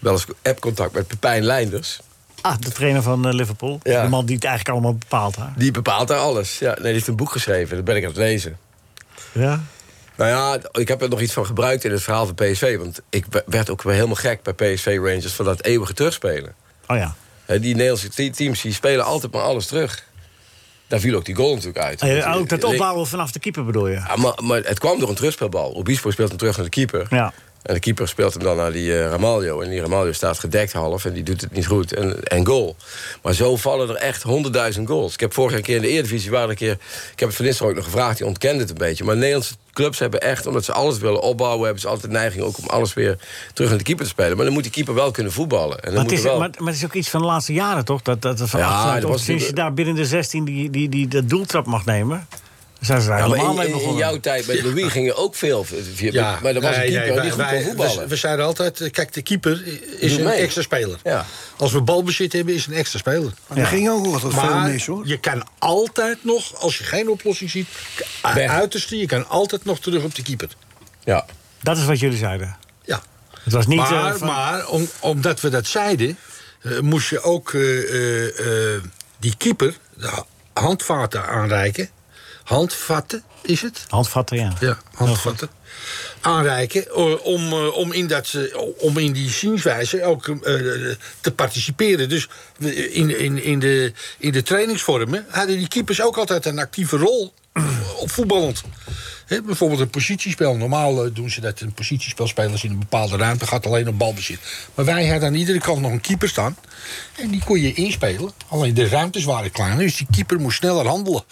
wel eens app-contact met Pepijn Leinders. Ah, de trainer van eh, Liverpool. Ja. De man die het eigenlijk allemaal bepaalt. Hè? Die bepaalt daar alles. Ja, nee, die heeft een boek geschreven, dat ben ik aan het lezen. Ja? Nou ja, ik heb er nog iets van gebruikt in het verhaal van PSV. Want ik we- werd ook weer helemaal gek bij PSV Rangers... van dat eeuwige terugspelen. Oh ja. Die Nederlandse te- teams die spelen altijd maar alles terug. Daar viel ook die goal natuurlijk uit. Ook dat opbouwen vanaf de keeper bedoel je? Ja, maar, maar het kwam door een terugspeelbal. Obispo speelt hem terug naar de keeper. Ja. En de keeper speelt hem dan naar die Ramaljo. En die Ramaljo staat gedekt half en die doet het niet goed. En, en goal. Maar zo vallen er echt honderdduizend goals. Ik heb vorige keer in de Eredivisie... Waar een keer, ik heb het Van ook nog gevraagd, die ontkende het een beetje. Maar Nederlandse clubs hebben echt, omdat ze alles willen opbouwen... hebben ze altijd de neiging ook om alles weer terug naar de keeper te spelen. Maar dan moet die keeper wel kunnen voetballen. En dan Maar het, moet is, er wel... maar, maar het is ook iets van de laatste jaren, toch? Dat, dat, dat van Ja, dat was sinds je daar binnen de 16 die, die, die de doeltrap mag nemen... Zijn ze daar Ja, maar helemaal in, mee jouw tijd met Louis gingen ook veel. via- Ja, maar dat was een keeper nee, die goed wij- kon wij- voetballen. We, we zeiden altijd, eh, kijk, de keeper is Doe een mee. extra speler. Ja. Als we balbezit hebben, is een extra speler. Maar er ging ook wat veel mis, hoor. je kan altijd nog, als je geen oplossing ziet... Weg. uiterste, je kan altijd nog terug op de keeper. Ja. Dat is wat jullie zeiden. Ja. Het was niet... maar eh, van- maar om, omdat we dat zeiden, eh, moest je ook eh, eh, eh, die keeper de ha- handvaten aanreiken. Handvatten is het? Handvatten, ja. Ja, handvatten. Aanreiken om, eh, om, in dat, om in die zienswijze ook eh, te participeren. Dus in, in, in, de, in de trainingsvormen hadden die keepers ook altijd een actieve rol <clears throat> op voetballend. Hè, bijvoorbeeld een positiespel. Normaal eh, doen ze dat een positiespel spelers in een bepaalde ruimte gaat alleen op balbezit. Maar wij hadden aan iedere kant nog een keeper staan. En die kon je inspelen. Alleen de ruimtes waren kleiner, dus die keeper moest sneller handelen.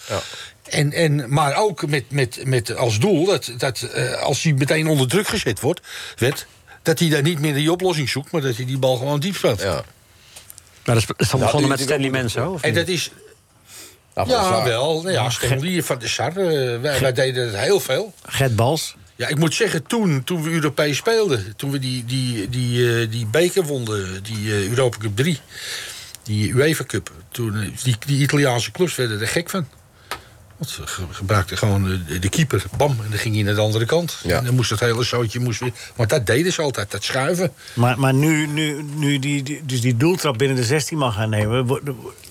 En, en, maar ook met, met, met als doel dat, dat eh, als hij meteen onder druk gezet wordt, werd, dat hij daar niet meer die oplossing zoekt, maar dat hij die bal gewoon diep speelt. Ja. Maar dat is, Nou, begonnen met die Stanley of En dat is. Nou, Ja, wel. Nou ja, Stanley van de Sar. eh, wij, wij deden het heel veel. Gert Bals. Ja, ik moet zeggen, toen, toen we Europees speelden, toen we die, die, die, eh, die beker wonnen, die eh, Europa Cup 3, die UEFA Cup, toen, die, die Italiaanse clubs werden er gek van. Want ze ge- gebruikten gewoon de, de keeper, bam, en dan ging hij naar de andere kant. Ja. En dan moest het hele zootje moest weer. Maar dat deden ze altijd, dat schuiven. Maar, maar nu, nu, nu die, die, dus die doeltrap binnen de 16 mag gaan nemen...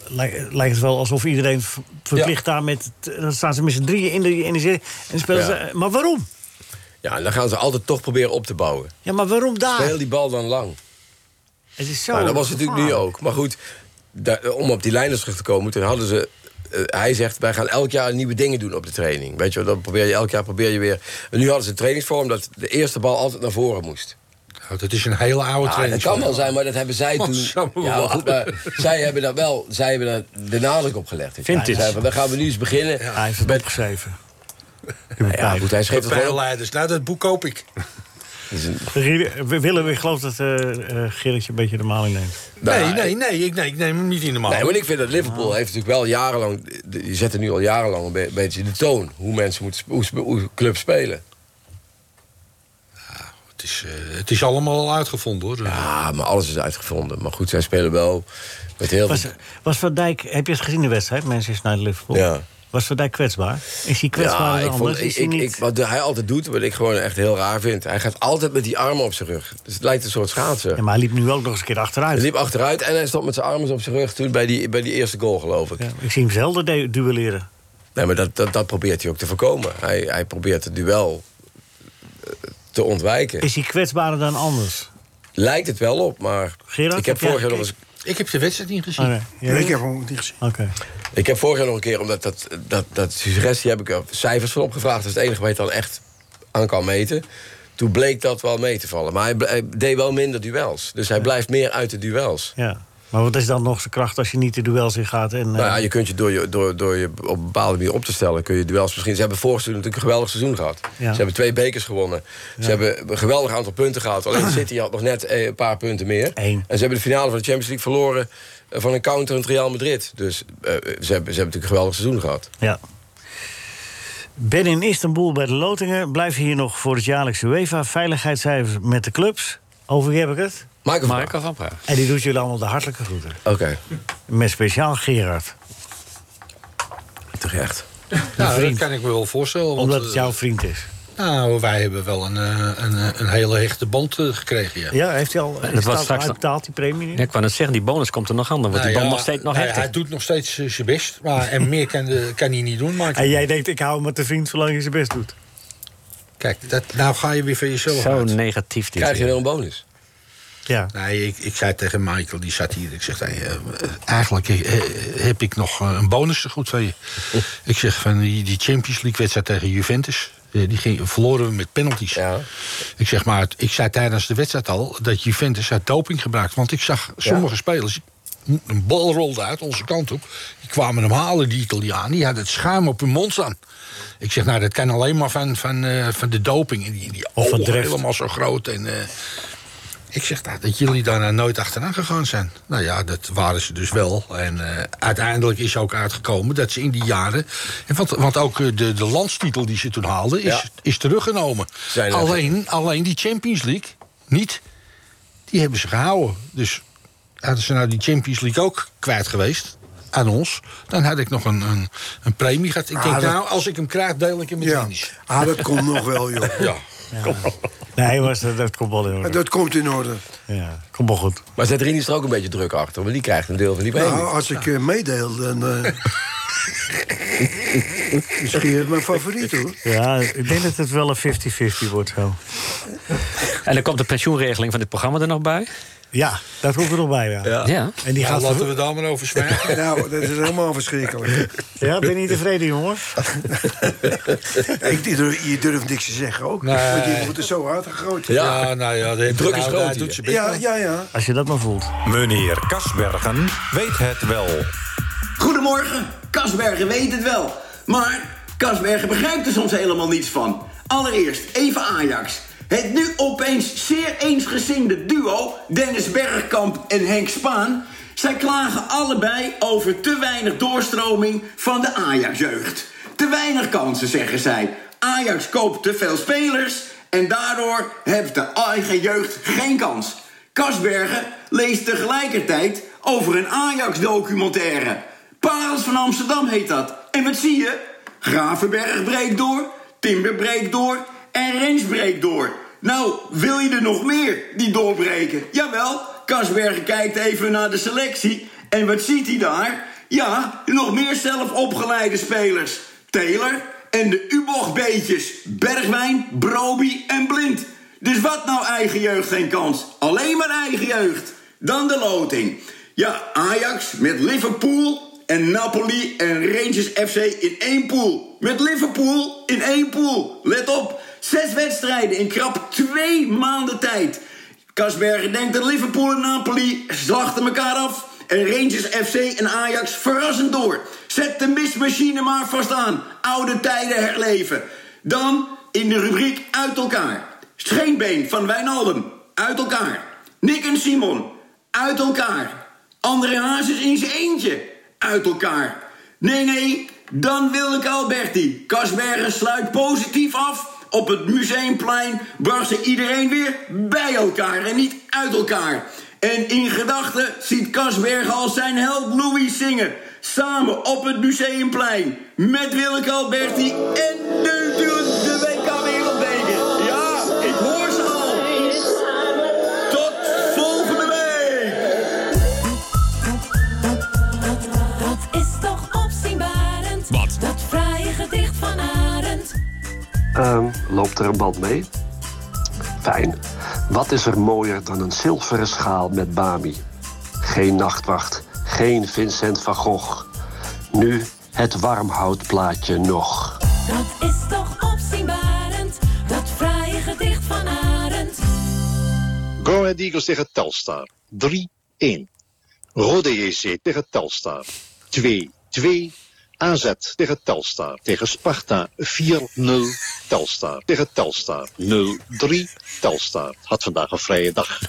lijkt lijkt het wel alsof iedereen verplicht daar met... Dan staan ze met z'n drieën in de, in de serie en spelen Ja. ze... Maar waarom? Ja, en dan gaan ze altijd toch proberen op te bouwen. Ja, maar waarom daar? Speel die bal dan lang. Het is zo Nou, dat was natuurlijk nu ook. Maar goed, om op die lijnen terug te komen, toen hadden ze. Eh, hij zegt, wij gaan elk jaar nieuwe dingen doen op de training. Weet je, dan probeer je elk jaar probeer je weer. En nu hadden ze een trainingsvorm dat de eerste bal altijd naar voren moest. Nou, dat is een hele oude Ja, dat training. kan wel zijn, maar dat hebben zij toen. <laughs> Ja, wat. goed, maar zij hebben daar wel zij hebben daar de nadruk op gelegd. Zeiden van, dan gaan we nu eens beginnen. Hij heeft het met, opgeschreven. ja, goed, hij schreef het gewoon. Nou, dat boek koop ik. We willen weer geloof dat eh eh, Gerritje een beetje de maling neemt. Nee, Nou, nee, nee, ik, nee, ik neem hem niet in de maal. Nee, want ik vind dat Liverpool heeft natuurlijk wel jarenlang... Je zet er nu al jarenlang een be- beetje de toon. Hoe mensen moeten... Hoe, hoe clubs spelen. Het is, eh, het is allemaal al uitgevonden, hoor. Ja, maar alles is uitgevonden. Maar goed, zij spelen wel met heel Was, veel... was Van Dijk, heb je het gezien de wedstrijd, Manchester United Liverpool? Ja. Was Van Dijk kwetsbaar? Is hij kwetsbaar Ja, dan ik anders? vond, is ik, hij wat hij altijd doet, wat ik gewoon echt heel raar vind... hij gaat altijd met die armen op zijn rug. Dus het lijkt een soort schaatsen. ja, maar hij liep nu ook nog eens een keer achteruit. Hij liep achteruit en hij stond met zijn armen op zijn rug... toen bij die, bij die eerste goal, geloof ik. Ja, ik zie hem zelden du- duelleren. Nee, maar dat, dat, dat probeert hij ook te voorkomen. Hij, hij probeert het duel eh, te ontwijken. Is hij kwetsbaarder dan anders? Lijkt het wel op, maar... Gerard, ik heb vorig jaar nog eens... Ik heb de wedstrijd niet gezien. Oh, nee. Ja, ik heb hem ook niet gezien. Oké. Ik heb vorig jaar nog een keer, omdat dat, dat, dat suggestie heb ik er cijfers van opgevraagd. Dat is het enige waar je het dan echt aan kan meten. Toen bleek dat wel mee te vallen. Maar hij deed wel minder duels. Dus hij blijft meer uit de duels. Ja. Maar wat is dan nog zijn kracht als je niet de duels in gaat? En, eh, Nou ja, je kunt je door, je door, door je op een bepaalde manier op te stellen... kun je duels misschien... Ze hebben vorig seizoen natuurlijk een geweldig seizoen gehad. Ja. Ze hebben twee bekers gewonnen. Ze hebben een geweldig aantal punten gehad. Alleen City had nog net eh, een paar punten meer. Eén. En ze hebben de finale van de Champions League verloren... eh, van een counter in Real Madrid. Dus eh, ze, hebben, ze hebben natuurlijk een geweldig seizoen gehad. Ja. Ben in Istanbul bij de Lotingen. Blijf hier nog voor het jaarlijkse UEFA. Veiligheidscijfers met de clubs. Over wie heb ik het? Michael van Praag. En die doet jullie allemaal de hartelijke groeten. Oké, Met speciaal Gerard. terecht. Nou, dat kan ik me wel voorstellen. want, Omdat het eh, jouw vriend is. Nou, wij hebben wel een, eh, een, eh, een hele hechte band gekregen, ja. Ja, heeft hij al was betaald, straks betaald die premie nu? Ja, ik wou net zeggen, die bonus komt er nog aan. Dan wordt Nou die band ja, nog steeds nog nou, hechter. Hij doet nog steeds zijn best. Maar, en meer kan, de- kan hij niet doen. Maar En jij denkt, ik hou hem met de vriend zolang hij zijn best doet. kijk, dat, nou ga je weer van jezelf Zo uit. negatief dit. Krijg je wel een bonus? Ja. Nee, ik, ik zei tegen Michael, die zat hier. Ik zeg, hey, eh, eigenlijk eh, heb ik nog eh, een bonus te goed van je. <laughs> ik zeg, van die, die Champions League wedstrijd tegen Juventus... eh, die ging, verloren we met penalties. Ja. Ik zeg maar, ik zei tijdens de wedstrijd al... dat Juventus had doping gebruikt. Want ik zag sommige spelers... een bal rolde uit onze kant op. Die kwamen hem halen, die Italianen. Die hadden het schuim op hun mond staan. Ik zeg, nou, dat kan alleen maar van, van, eh, van de doping. En die, die ogen drift. helemaal zo groot. En, eh, Ik zeg nou, dat jullie daar nou nooit achteraan gegaan zijn. Nou ja, dat waren ze dus wel. En eh, uiteindelijk is ook uitgekomen dat ze in die jaren... En want, want ook eh, de, de landstitel die ze toen haalden, is, Ja. is teruggenomen. Er- Alleen, alleen die Champions League niet. Die hebben ze gehouden. Dus hadden ze nou die Champions League ook kwijt geweest aan ons... dan had ik nog een, een, een premie gehad. Ik Ah, denk, dat- nou, als ik hem krijg, deel ik hem met Ja. Dennis. Ah, dat komt nog wel, joh. <laughs> Ja. Nee, maar dat, dat komt wel in orde. Dat komt in orde. Ja, komt wel goed. Maar zet Rini is er ook een beetje druk achter, want die krijgt een deel van die premie. Nou, als ik eh, meedeel, dan... eh <laughs> misschien het mijn favoriet, hoor. Ja, ik denk dat het wel een 50-50 wordt zo. En dan komt de pensioenregeling van dit programma er nog bij. Ja, dat komt er nog bij, ja. Ja. Ja. En die Ja, gaat... laten we daar maar over zwijgen. <laughs> Nou, dat is helemaal verschrikkelijk. Ja, ben je niet tevreden, jongens? <laughs> Ik, die durf- je durft niks te zeggen ook. Nee. Want die wordt er zo uitgegooid. Ja. Ja, nou ja, de Druk is groot doet best Ja, ja, ja. Als je dat maar voelt. Meneer Kasbergen weet het wel. Goedemorgen, Kasbergen weet het wel. Maar Kasbergen begrijpt er soms helemaal niets van. Allereerst even Ajax. Het nu opeens zeer eensgezinde duo, Dennis Bergkamp en Henk Spaan... zij klagen allebei over te weinig doorstroming van de Ajax-jeugd. Te weinig kansen, zeggen zij. Ajax koopt te veel spelers en daardoor heeft de eigen jeugd geen kans. Kasbergen leest tegelijkertijd over een Ajax-documentaire. Parels van Amsterdam heet dat. En wat zie je? Gravenberg breekt door, Timber breekt door en Rens breekt door. Nou, wil je er nog meer die doorbreken? Jawel, Kasbergen kijkt even naar de selectie. En wat ziet hij daar? Ja, nog meer zelf opgeleide spelers. Taylor en de U-bocht-beetjes. Bergwijn, Broby en Blind. Dus wat nou eigen jeugd geen kans? Alleen maar eigen jeugd. Dan de loting. Ja, Ajax met Liverpool en Napoli en Rangers FC in één pool. Met Liverpool in één pool. Let op, zes wedstrijden in krap twee maanden tijd. Kasbergen denkt dat Liverpool en Napoli slachten elkaar af. En Rangers FC en Ajax verrassend door. Zet de mistmachine maar vast aan. Oude tijden herleven. Dan in de rubriek uit elkaar. Scheenbeen van Wijnaldum. Uit elkaar. Nick en Simon. Uit elkaar. André Hazes in zijn eentje. Uit elkaar. Nee, nee, dan Wilke Alberti. Kasbergen sluit positief af. Op het Museumplein bracht ze iedereen weer bij elkaar en niet uit elkaar. En in gedachten ziet Kasbergen als zijn held Louis zingen. Samen op het Museumplein. Met Willeke Alberti en de, de, Ehm, loopt er een band mee? Fijn. Wat is er mooier dan een zilveren schaal met Bami? Geen nachtwacht, geen Vincent van Gogh. Nu het warmhoutplaatje nog. Dat is toch opzienbarend. Dat fraaie gedicht van Arend. Go Ahead Eagles tegen Telstar. 3-1. Rode JC tegen Telstar. 2-2. AZ tegen Telstar. Tegen Sparta 4-0. Telstar tegen Telstar 0-3. Telstar had vandaag een vrije dag.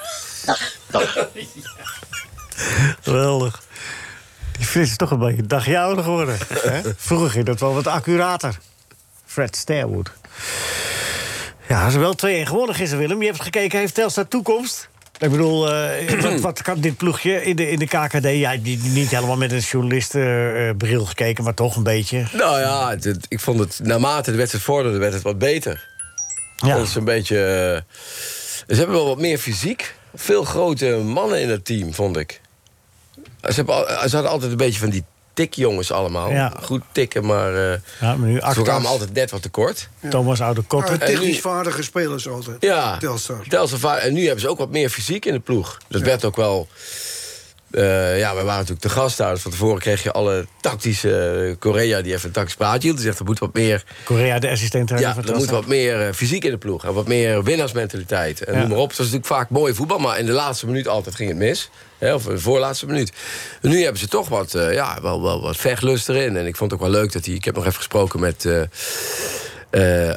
Dag. <laughs> Geweldig. Die Frits is toch een beetje een dagje ouder geworden. hè? Vroeger ging dat wel wat accurater. Fred Starwood. Ja, ze wel 2-1 gewonnen gisteren, Willem. Je hebt gekeken, heeft Telstar toekomst? Ik bedoel, eh, <clears throat> wat, wat kan dit ploegje in de, in de KKD? Ja, die, niet helemaal met een journalistenbril gekeken, maar toch een beetje. Nou ja, ik vond het naarmate de wedstrijd vorderde, werd het wat beter. Ja. Dat is een beetje. eh, ze hebben wel wat meer fysiek. Veel grote mannen in het team, vond ik. Ze, hebben, ze hadden altijd een beetje van die tikjongens allemaal. Ja. Goed tikken, maar. eh Ja, maar nu ze Actas, kwamen altijd net wat tekort. Thomas Oude Maar Kotter. technisch vaardige spelers altijd. Ja, Telstar. Telstar En nu hebben ze ook wat meer fysiek in de ploeg. Dat werd ook wel... eh, ja, we waren natuurlijk te gast daar. Dus van tevoren kreeg je alle tactische... Korea die even een tactisch praatje hield. Die zegt, er moet wat meer... Korea, de assistent Ja, er moet wat meer eh, fysiek in de ploeg. En wat meer winnaarsmentaliteit. En Ja. noem maar op. Het was natuurlijk vaak mooi voetbal. Maar in de laatste minuut altijd ging het mis. Hè, of in de voorlaatste minuut. En nu hebben ze toch wat, eh, ja, wel, wel wat vechtlust erin. En ik vond het ook wel leuk dat hij... Ik heb nog even gesproken met... eh, eh, eh,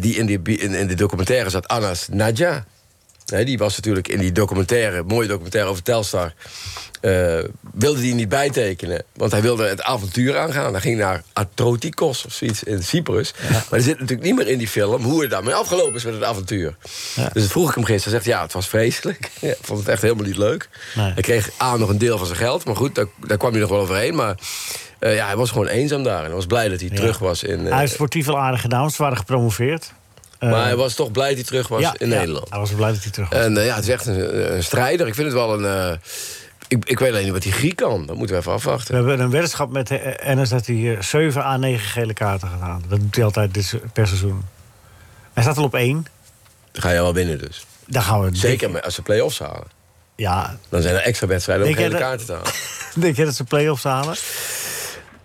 die in, die, in, in de documentaire zat Anas Nadja. Die was natuurlijk in die documentaire, mooie documentaire over Telstar. eh, wilde die niet bijtekenen. Want hij wilde het avontuur aangaan. Hij ging naar Atrotikos of zoiets in Cyprus. Maar er zit natuurlijk niet meer in die film hoe het daarmee afgelopen is met het avontuur. Dus dat vroeg ik hem gisteren. Hij zegt ja, het was vreselijk. <laughs> Ja, ik vond het echt helemaal niet leuk. Nee. Hij kreeg aan nog een deel van zijn geld. Maar goed, daar, daar kwam hij nog wel overheen. Maar eh, ja, hij was gewoon eenzaam daar. En hij was blij dat hij terug was in. eh, Hij heeft sportief wel aardig gedaan, ze waren gepromoveerd. Eh, maar hij was toch blij dat hij terug was ja, in ja, Nederland. hij was blij dat hij terug was. En eh, ja, het is echt een, een strijder. Ik vind het wel een. eh, ik, ik weet alleen niet wat die Griek kan. Dat moeten we even afwachten. We hebben een weddenschap met Ennis dat hij eh, 7 à 9 gele kaarten gaat halen. Dat doet hij altijd dit, per seizoen. Hij staat al op 1. Dan ga je wel winnen dus. Daar gaan we Zeker als ze play-offs halen. Ja, Dan zijn er extra wedstrijden om gele dat- kaarten te halen. <laughs> denk je dat ze play-offs halen?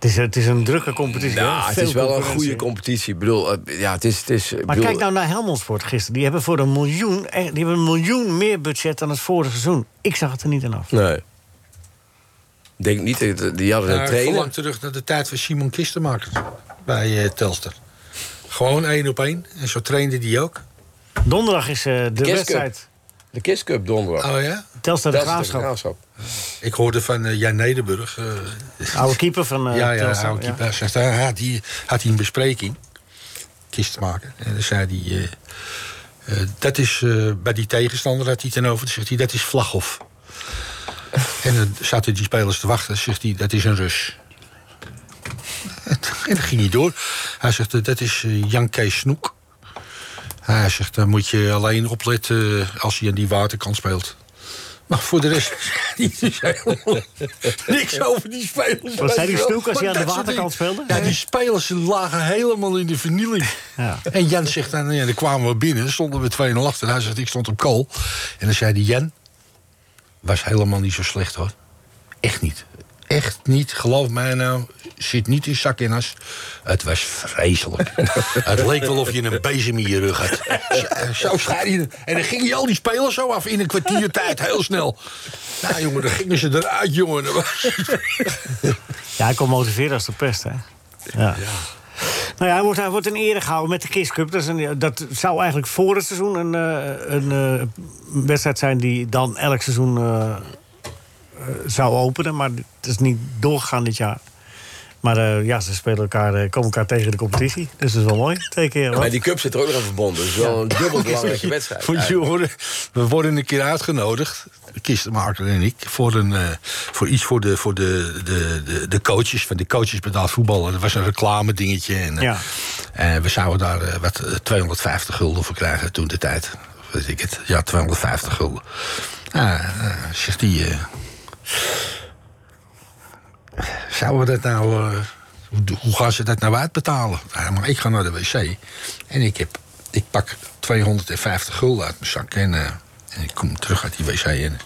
Het is, het is een drukke competitie. Ja, hè? het is wel een goede competitie. Ik bedoel, eh, ja, het is... Het is Maar bedoel, kijk nou naar Helmond Sport gisteren. Die hebben voor een miljoen, eh, die hebben een miljoen meer budget dan het vorige seizoen. Ik zag het er niet aan af. Nee. Ik denk niet, dat- die hadden Ja, een ik trainer. verlang terug naar de tijd van Simon Kistenmaker bij eh, Telstar. Gewoon één op één. En zo trainde die ook. Donderdag is de wedstrijd. De Kiss Cup donderdag. Oh ja? Telstar de Graafschap. Ik hoorde van eh, Jan Nederburg. eh, Oude keeper van eh ja, ja, oude keeper. Hij Zegt, hij had, die, had hij een bespreking. Kist maken. En dan zei hij... dat is eh, bij die tegenstander had hij ten over. Dan zegt hij, dat is Vlaghof. <laughs> en dan zaten die spelers te wachten. Dan zegt hij, dat is een Rus. <laughs> En dan ging hij door. Hij zegt, dat is Jan Kees Snoek. Hij zegt, dan moet je alleen opletten eh, als hij aan die waterkant speelt. Maar voor de rest <laughs> niet dus helemaal <laughs> niks over die spelers. Wat zei die als hij aan de waterkant speelde? Ja, die spelers lagen helemaal in de vernieling. Ja. En Jan zegt dan, ja, dan kwamen we binnen, stonden we 2-0 achter. Hij zegt, ik stond op kool. En dan zei hij, Jan, was helemaal niet zo slecht hoor. Echt niet. Echt niet, geloof mij nou, zit niet in zak en as. Het was vreselijk. <laughs> het leek wel of je een bezem in je rug had. Zo, zo schei je. En dan gingen al die spelers zo af in een kwartier tijd, heel snel. Nou jongen, dan gingen ze eruit, jongen. <laughs> Ja, hij kon motiveren als de pest, hè? Ja. Nou ja, hij wordt, hij wordt in ere gehouden met de Kiss Cup. Dat, is een, dat zou eigenlijk voor het seizoen een, eh, een eh, wedstrijd zijn... die dan elk seizoen eh, eh, zou openen. Maar het is niet doorgegaan dit jaar. Maar eh, ja, ze spelen elkaar, eh, komen elkaar tegen in de competitie. Dus dat is wel mooi. Twee keer. Maar hoor. die cup zit er ook nog aan verbonden. Dus wel een dubbel belangrijke wedstrijd. We worden een keer uitgenodigd, Kistenmaker en ik, voor, een, eh, voor iets voor, de, voor de, de, de, de coaches van de coaches betaald voetballen. Dat was een reclame dingetje. En, eh, Ja. en we zouden daar eh, wat eh, 250 gulden voor krijgen toen de tijd. Of Weet ik het? Ja, 250 gulden. Ah, eh, zegt die. Zouden we dat nou. eh, hoe, gaan ze dat nou uitbetalen? Ja, maar ik ga naar de wc en ik, heb, ik pak 250 gulden uit mijn zak. En, eh, en ik kom terug uit die wc en,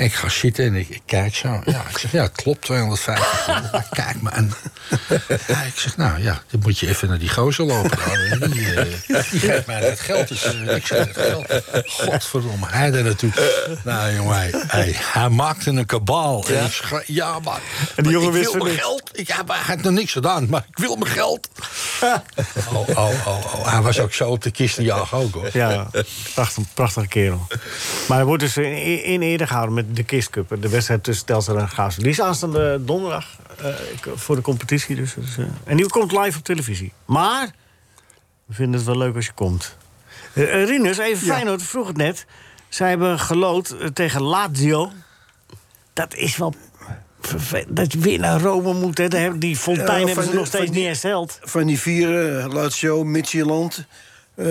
en ik ga zitten en ik, ik kijk zo. Ja, ik zeg, ja, het klopt, 250 gulden. Hij kijkt me aan. Ja, ik zeg, nou ja, dan moet je even naar die gozer lopen. Die, eh, die geeft mij dat geld. Dus eh, ik zeg, dat geld. Godverdomme, hij daar naartoe. Nou jongen, hij, hij, hij maakte een kabaal. En ik schreef, ja, maar, En die maar jongen ik wist wil mijn geld. Ik heb eigenlijk nog niks gedaan, maar ik wil mijn geld. <laughs> Oh, oh, oh, oh. Hij was ook zo op de kisten jagen ook, hoor. Ja, prachtig, prachtige kerel. Maar hij wordt dus in, in ere gehouden met de Kiss Cup. De wedstrijd tussen Telstar en. Die is aanstaande donderdag eh, voor de competitie. Dus, dus, eh, en die komt live op televisie. Maar we vinden het wel leuk als je komt. Eh, Rinus, even Ja. Feyenoord, vroeg het net. Zij hebben gelood tegen Lazio. Dat is wel... Dat je weer naar Rome moet. Hè. Die fontein Ja, hebben ze de- nog steeds die- niet hersteld. Van die vier, eh, Lazio, Midtjylland eh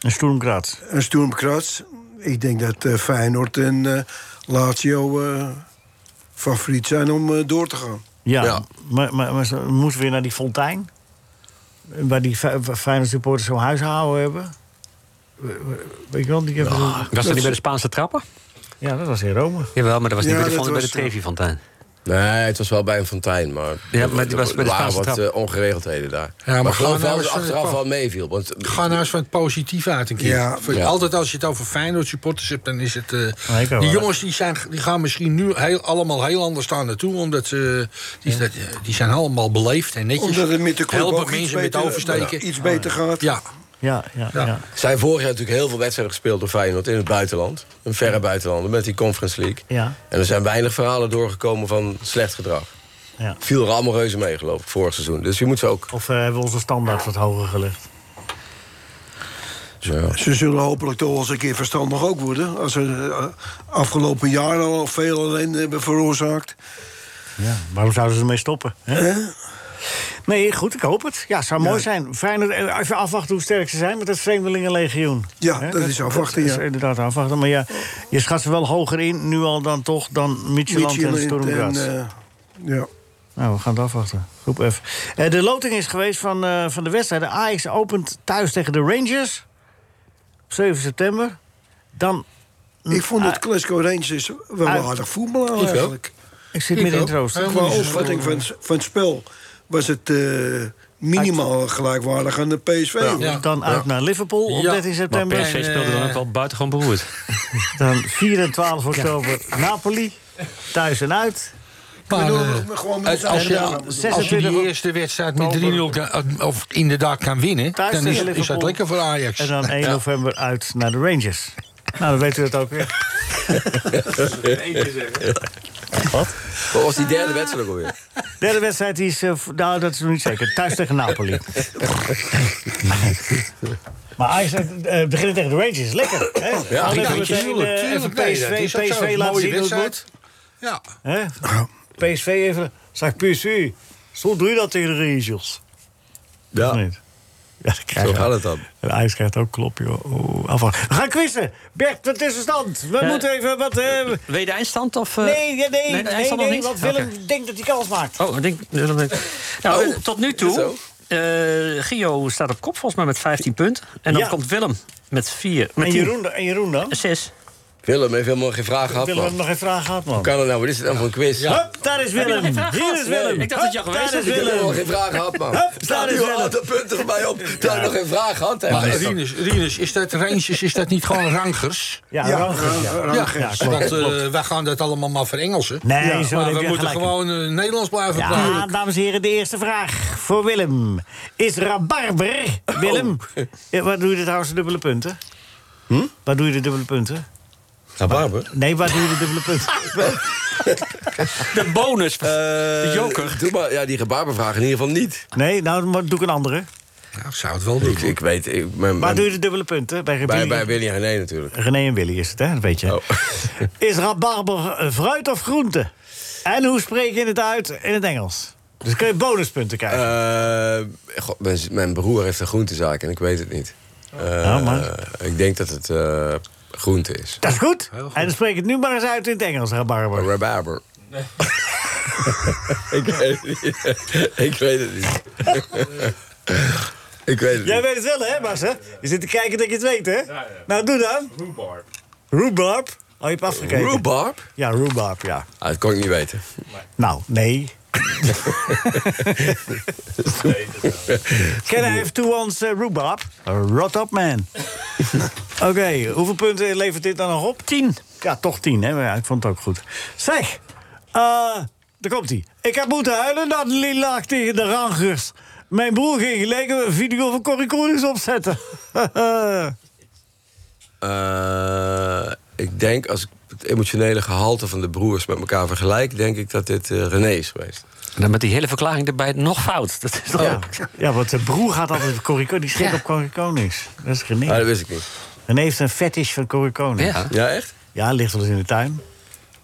En Graz. en. Ik denk dat eh, Feyenoord en eh, Lazio eh, favoriet zijn om door te gaan. Ja, Ja. Maar, maar, maar ze moeten weer naar die fontein. Waar die Fe- Feyenoord supporters zo'n huishouden hebben. Weet je wel, die hebben... Was dat niet bij de Spaanse trappen? Ja, dat was in Rome. Jawel, maar dat was niet Ja, bij de, bij de Trevi-fontein. Nee, het was wel bij een fontein, maar, Ja, maar die was bij de er waren wat eh, ongeregeldheden daar. Ja, maar maar ik geloof wel eens dat achteraf wel meeviel. Want Ga nou eens van het positieve uit een keer. Ja. Ja. Altijd als je het over Feyenoord supporters hebt, dan is het... eh, Nee, ik wel. die jongens die zijn, die gaan misschien nu heel, allemaal heel anders staan naartoe. Omdat ze, die, die zijn allemaal beleefd en netjes. Omdat het met de club Helpen ook iets mensen met beter, oversteken. iets beter gaat. Ja. Ja, ja, ja. Er zijn vorig jaar natuurlijk heel veel wedstrijden gespeeld door Feyenoord in het buitenland. Een verre buitenland, met die Conference League. Ja. En er zijn weinig verhalen doorgekomen van slecht gedrag. Ja. Viel er allemaal reuze mee, geloof ik, vorig seizoen. Dus je moet ze ook... Of eh, hebben we onze standaard wat hoger gelegd? Ze zullen hopelijk toch wel eens een keer verstandig ook worden. Als ze eh, afgelopen jaar al veel ellende hebben veroorzaakt. Ja, waarom zouden ze ermee stoppen? Hè? Nee, goed, ik hoop het. Ja, het zou mooi Ja. zijn. Feyenoord, eh, even afwachten hoe sterk ze zijn met het Vreemdelingenlegioen. Ja, dat is afwachten, Dat is ja. inderdaad afwachten. Maar ja, je schat ze wel hoger in, nu al dan toch, dan Midtjylland en Midtjylland Sturm Graz. en, eh, ja. Nou, we gaan het afwachten. Groep F. Eh, de loting is geweest van, eh, van de wedstrijd. De Ajax opent thuis tegen de Rangers. Op 7 september. Dan... Ik vond het Glasgow Rangers wel aardig voetbal eigenlijk. Ik zit midden in het rooster. Qua opvatting van, van het spel was het eh, minimaal gelijkwaardig aan de PSV. Dan uit naar Liverpool op 13 september. Maar PSV speelde dan ook wel buitengewoon beroerd. <laughs> Dan 4 en 12 oktober Napoli. Thuis en uit. Maar, gewoon als, je, als je 26 die eerste wedstrijd met 3-0 kan- of inderdaad kan winnen... Dan is, is dat lekker voor Ajax. En dan 1 Ja. november uit naar de Rangers. Nou, dan weet u het ook weer. <laughs> Wat? Wat was die derde wedstrijd ook alweer? Derde wedstrijd die is, eh, nou, dat is nog niet zeker. Thuis tegen Napoli. maar Ajax uh, beginnen tegen de Rangers. Lekker. Hè? Ja, meteen, eh, even Nee, dat PSV. PSV laten zien hoe het moet. Ja. Hè? PSV even. Zeg PSV. Zo doe je dat tegen de Rangers. Ja. Of niet? Ja, dat krijg Zo gaat het dan. En Ajax krijgt ook klop, joh. Oeh, afwachten. We gaan quizzen. Bert, de tussenstand. We Eh, moeten even wat... eh, Weet je de eindstand? Of, eh? nee, ja, nee, de nee, nee, nog niet? want Willem Oké. denkt dat hij kans maakt. Oh, ik denk, dat denk- nou, Oh, tot nu toe. eh Gio staat op kop volgens mij met 15 punten. En dan Ja. komt Willem met 4. Met En 10. Jeroen, en Jeroen dan? 6. Willem heeft helemaal geen vraag gehad, Willem heeft nog geen vraag gehad, man. Hoe kan dat nou? Wat is dit dan voor een quiz? Hup, daar is Willem. Hier is Willem. Ik dacht dat je al geweest daar was. is Ik heb helemaal geen vraag gehad, man. Hup, Staat daar is Willem. aantal punten voor mij op. Terwijl ik nog geen vraag gehad heb. Maar Rinus, Rinus, is dat Rangers, is dat niet gewoon Rangers? Ja, Ja, Rangers, ja. Ja, want eh, wij gaan dat allemaal maar verengelsen. Nee, Ja, zo maar we moeten gewoon eh, Nederlands blijven Ja, praten. dames en heren, de eerste vraag voor Willem. Is rabarber, Willem... Ja, waar doe je de trouwens de dubbele punten? Hm? Waar doe je de dubbele punten? Rabarber? Nee, waar doe je de dubbele punten? De bonus. de joker. Doe maar, ja, die rabarbervraag in ieder geval niet. Nee, nou maar doe ik een andere. Ja, ik zou het wel doen. Ik, ik weet... Ik, mijn, Waar mijn- doe je de dubbele punten? Bij, bij, Willy- bij Willy en René natuurlijk. René en Willy is het, hè? Dat weet je. Oh. <laughs> Is rabarber eh, fruit of groente? En hoe spreek je het uit in het Engels? Dus kun je bonuspunten krijgen. Eh, god, mijn, mijn broer heeft een groentezaak en ik weet het niet. Eh, Ja, maar- Ik denk dat het eh, groente is. Dat is goed. En dan spreek het nu maar eens uit in het Engels, rabarber. Rabarber. <laughs> ik weet het niet. ik weet het niet. ik weet het Jij niet. weet het wel, hè, Bas? Hè? Je zit te kijken dat je het weet, hè? Nou, doe dan. Rhubarb. Rhubarb? Oh, je hebt afgekeken. Rhubarb? Ja, rhubarb, ja. Ah, dat kon ik niet weten. Nou, nee. <laughs> Can I have two ones uh, rhubarb? Rot up, man. <laughs> Oké, hoeveel punten levert dit dan nog op? Tien. Ja, toch tien, hè? Ja, ik vond het ook goed. Zeg, eh, daar komt hij. Ik heb moeten huilen dat Lien lag tegen de rangers. Mijn broer ging gelijk een video van Corrie Konings opzetten. <laughs> Eh, ik denk, als ik het emotionele gehalte van de broers met elkaar vergelijk... denk ik dat dit eh, René is geweest. En dan met die hele verklaring erbij nog fout. Dat is toch ja. ja, want zijn broer gaat altijd Corrie. Die schrik Ja. op Corrie Konings. Dat is René. Ah, dat wist ik niet. René heeft een fetish van Corrie Konings. Ja. Ja, echt? Ja, ligt wel eens in de tuin.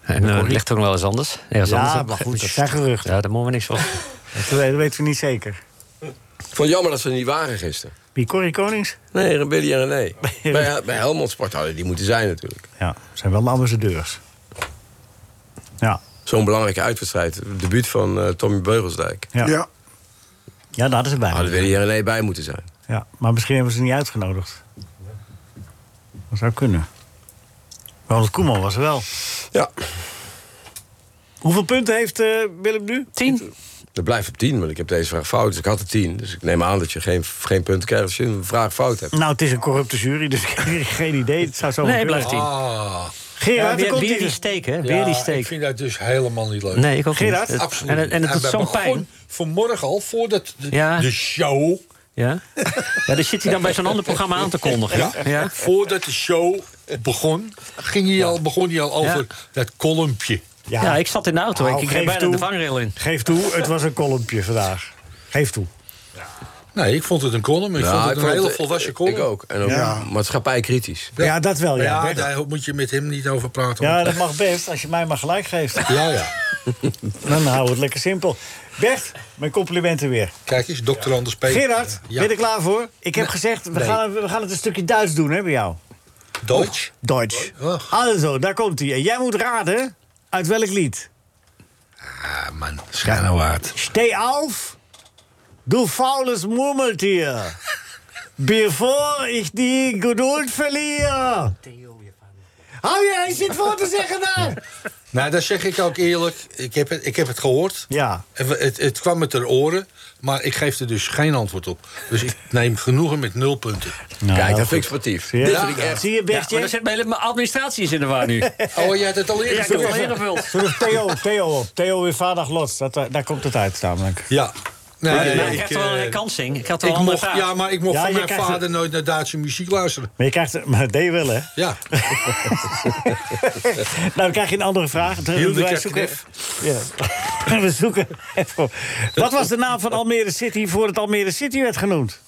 En uh, ligt ook nog wel eens anders. Ergens Ja, anders. maar goed, dat zijn geruchten. Ja, daar moeten we niks van. <laughs> Dat weten, dat weten we niet zeker. Ik vond het jammer dat ze er niet waren gisteren. Wie, Corrie Konings? Nee, Billy en René. <laughs> bij, bij Helmond Sport hadden die moeten zijn natuurlijk. Ja, zijn wel de ambassadeurs. Ja. Zo'n belangrijke uitwedstrijd. Debuut van eh, Tommy Beugelsdijk. Ja. Ja. Ja, daar is het bij. Hadden Willy en René bij moeten zijn. Ja, maar misschien hebben ze ze niet uitgenodigd. Dat zou kunnen. Ronald Koeman was er wel. Ja. Hoeveel punten heeft eh, Willem nu? Tien. Dat blijft op 10, want ik heb deze vraag fout. Dus ik had er 10. Dus ik neem aan dat je geen, geen punten krijgt als je een vraag fout hebt. Nou, het is een corrupte jury, dus <laughs> ik heb geen idee. Het zou zo Nee, blijft tien. Ah, Gerard, Ja, daar weer, die steek, hè? ja, Weer die ik steek. vind dat dus helemaal niet leuk. Nee, ik ook Gerard? niet. Het- Absoluut. En, het- en het doet zo'n pijn. Vanmorgen al, voordat de, Ja. de show Ja? ja, dan zit hij dan bij zo'n ander programma aan te kondigen. Ja. Ja. Voordat de show begon, ging hij al, begon hij al over dat kolompje. Ja. ik zat in de auto. Nou, ik kreeg bijna toe. de vangrail in. Geef toe, het was een kolompje vandaag. Geef toe. Nee, ik vond het een column. Ik Ja, vond ik het een hele volwassen column. Ik ook. En ook Ja. maatschappij kritisch. Ja, dat wel, ja. Ja, Bert. daar moet je met hem niet over praten. Ja, dat mag best, als je mij maar gelijk geeft. <laughs> ja, ja. <laughs> Dan houden we het lekker simpel. Bert, mijn complimenten weer. Kijk eens, dokter Anders P. Gerard, Ja. ben je er klaar voor? Ik heb Nee. gezegd, we, Nee. gaan, we gaan het een stukje Duits doen, hè, bij jou. Deutsch? Duits. Oh. Also, daar komt hij. En jij moet raden uit welk lied. Ah, man, schijnenwaard. Steh auf, du faules Murmeltier. Bevor ich die Geduld verliere. Hou je eens zit voor te zeggen daar? Nou, dat zeg ik ook eerlijk. Ik heb het, ik heb het gehoord. Ja. We- Het, het kwam me ter oren. Maar ik geef er dus geen antwoord op. Dus ik neem genoegen met nul punten. Nou, Kijk, dat vind ik sportief. Zie je? Dit vind ik echt. Zie je, Ja, maar Bertje? dan zit mijn administratie is in de war nu. <laughs> Oh, jij had het al Ja, ik heb het al ingevuld? ingevuld. Theo, Theo op. Theo weer vader Lots. Dat, eh, daar komt het uit namelijk. Ja. Nee, Maar nee, maar ik, ik krijg toch wel eh, een herkansing. Ik had wel ik een andere mocht, vraag. ja, maar ik mocht Ja, van mijn vader nooit naar Duitse muziek luisteren. Maar je krijgt... Maar <laughs> dat deed je wel, hè? Ja. <laughs> Nou, dan krijg je een andere vraag. Moeten wij zoeken. Ja. <laughs> We zoeken even. Wat was de naam van Almere City voor het Almere City werd genoemd?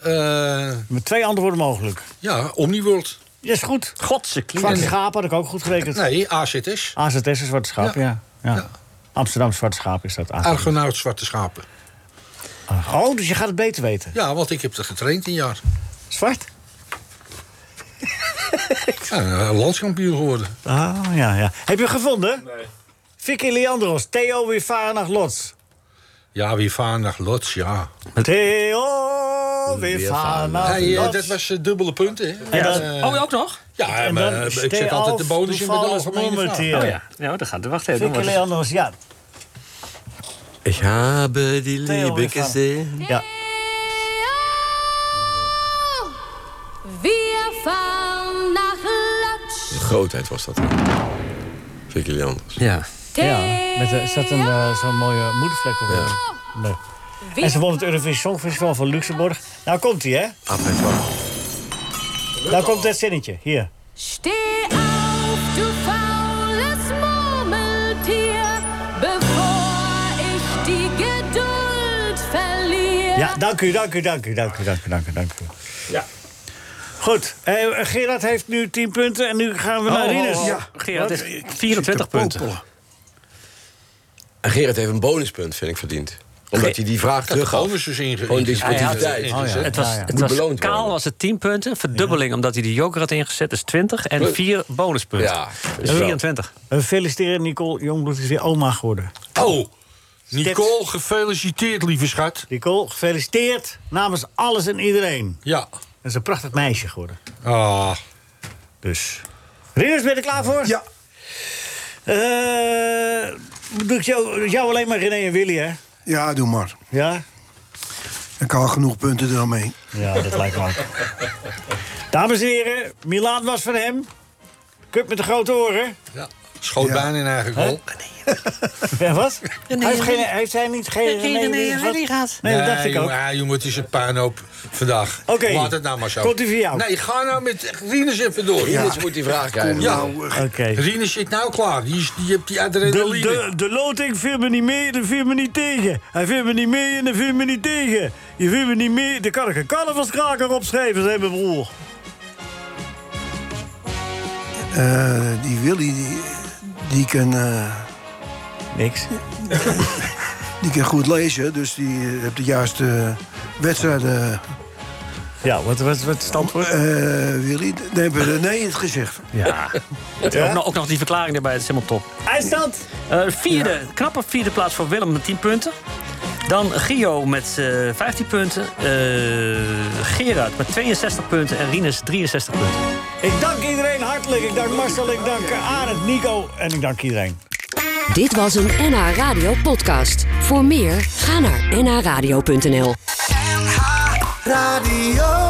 Eh, Met twee antwoorden mogelijk. ja, Omniworld. Ja, is goed. Godse Zwarte klien. schaap had ik ook goed gerekend. Nee, AZS. AZS is Zwarte Schaap, ja. ja. Amsterdam Zwarte Schaap is dat. Argonaut Zwarte Schapen. Oh, dus je gaat het beter weten. Ja, want ik heb er getraind een jaar. Zwart? <laughs> Ja, landskampioen geworden. Ah, ja, ja. Heb je het gevonden? Nee. Vicky Leandros, Theo weer varen naar Lots. Ja, wie varen naar Lots, ja. Theo weer varen naar Hey, eh, Lots. dat was eh, dubbele punten, hè? Dan- Eh, Oh, ook nog? Ja, en maar, dan ik zet altijd de bonus in algemene vraag. momenteel. Oh ja. Ja, dat gaat. Wacht even. Wordt- Leandros, ja. Ik habe die Liebe gesehen. Ja. Wir fahren nach Lodz. De grootheid was dat. Vicky Leanders. Ja. Ja, met, er zat een, eh, zo'n mooie moedervlek op. Ja. Nee. En ze won het Eurovisie Songfestival van Luxemburg. Nou komt hij, hè? Toi. Nou komt het zinnetje. Hier. Steh auf, du faules Murmeltier, bevor ich die Geduld verliere. Ja, dank u, dank u, dank u, dank u, dank u, dank u. Dank u. Ja. Goed, eh, Gerard heeft nu 10 punten en nu gaan we naar Oh, Rinus. oh, oh. Ja. Gerard Wat? heeft 24 punten. En Gerard heeft een bonuspunt, vind ik, verdiend. Omdat hij die vraag terug had. bonus is inge- Gewoon sportiviteit. Oh, ja. Het was, Ja, ja. het was beloond kaal worden. was het 10 punten. Verdubbeling omdat hij de joker had ingezet is 20. En Goed. 4 bonuspunten. Ja, dus is wel. 24. We feliciteren Nicole Jongbloed is weer oma geworden. Oh, Nicole, gefeliciteerd, lieve schat. Nicole, gefeliciteerd namens alles en iedereen. Ja. Dat is een prachtig meisje geworden. Ah, Dus. Rinus, ben je er klaar voor? Ja. Eh, doe ik jou, jou alleen maar René en Willy, hè? Ja, doe maar. Ja? Ik haal genoeg punten er al mee. Ja, dat lijkt me ook. Dames en heren, Milaan was van hem. Cup met de grote oren. ja. Schoot Ja. bijna in eigen goal. <laughs> Ja, wat? hij heeft, geen, heeft hij niet geen René en Willy gehad? Nee, dat dacht ik ook. ja, jongen, het is een puinhoop vandaag. Oké. Laat het nou maar zo. Komt die voor jou? Nee, ga nou met Rinus even door. Rinus moet die vraag krijgen. Ja, Oké. Rinus zit nou klaar. Die, is, die hebt die De, adrenaline. de, de loting viel me niet mee, dat viel me niet tegen. Hij viel me niet mee en dat viel me niet tegen. Je viel me niet mee, dan kan ik een carnavalskraker opschrijven, zei mijn broer. Eh, die Willy, die, die kan... eh, Niks. <laughs> die kan goed lezen, dus die eh, heeft de juiste wedstrijden. Ja, wat wat wat standwoord? Eh Willy, nee, hebben we nee het gezegd. Ja. Ook, nog, ook nog die verklaring erbij, dat is helemaal top. Eindstand? Eh, vierde, knappe vierde plaats voor Willem met 10 punten. Dan Gio met eh 15 punten. Eh, Gerard met 62 punten. En Rinus 63 punten. Ik dank iedereen hartelijk. Ik dank Marcel, ik dank Arend, Nico en ik dank iedereen. Dit was een NH Radio podcast. Voor meer, ga naar nhradio.nl. Radio.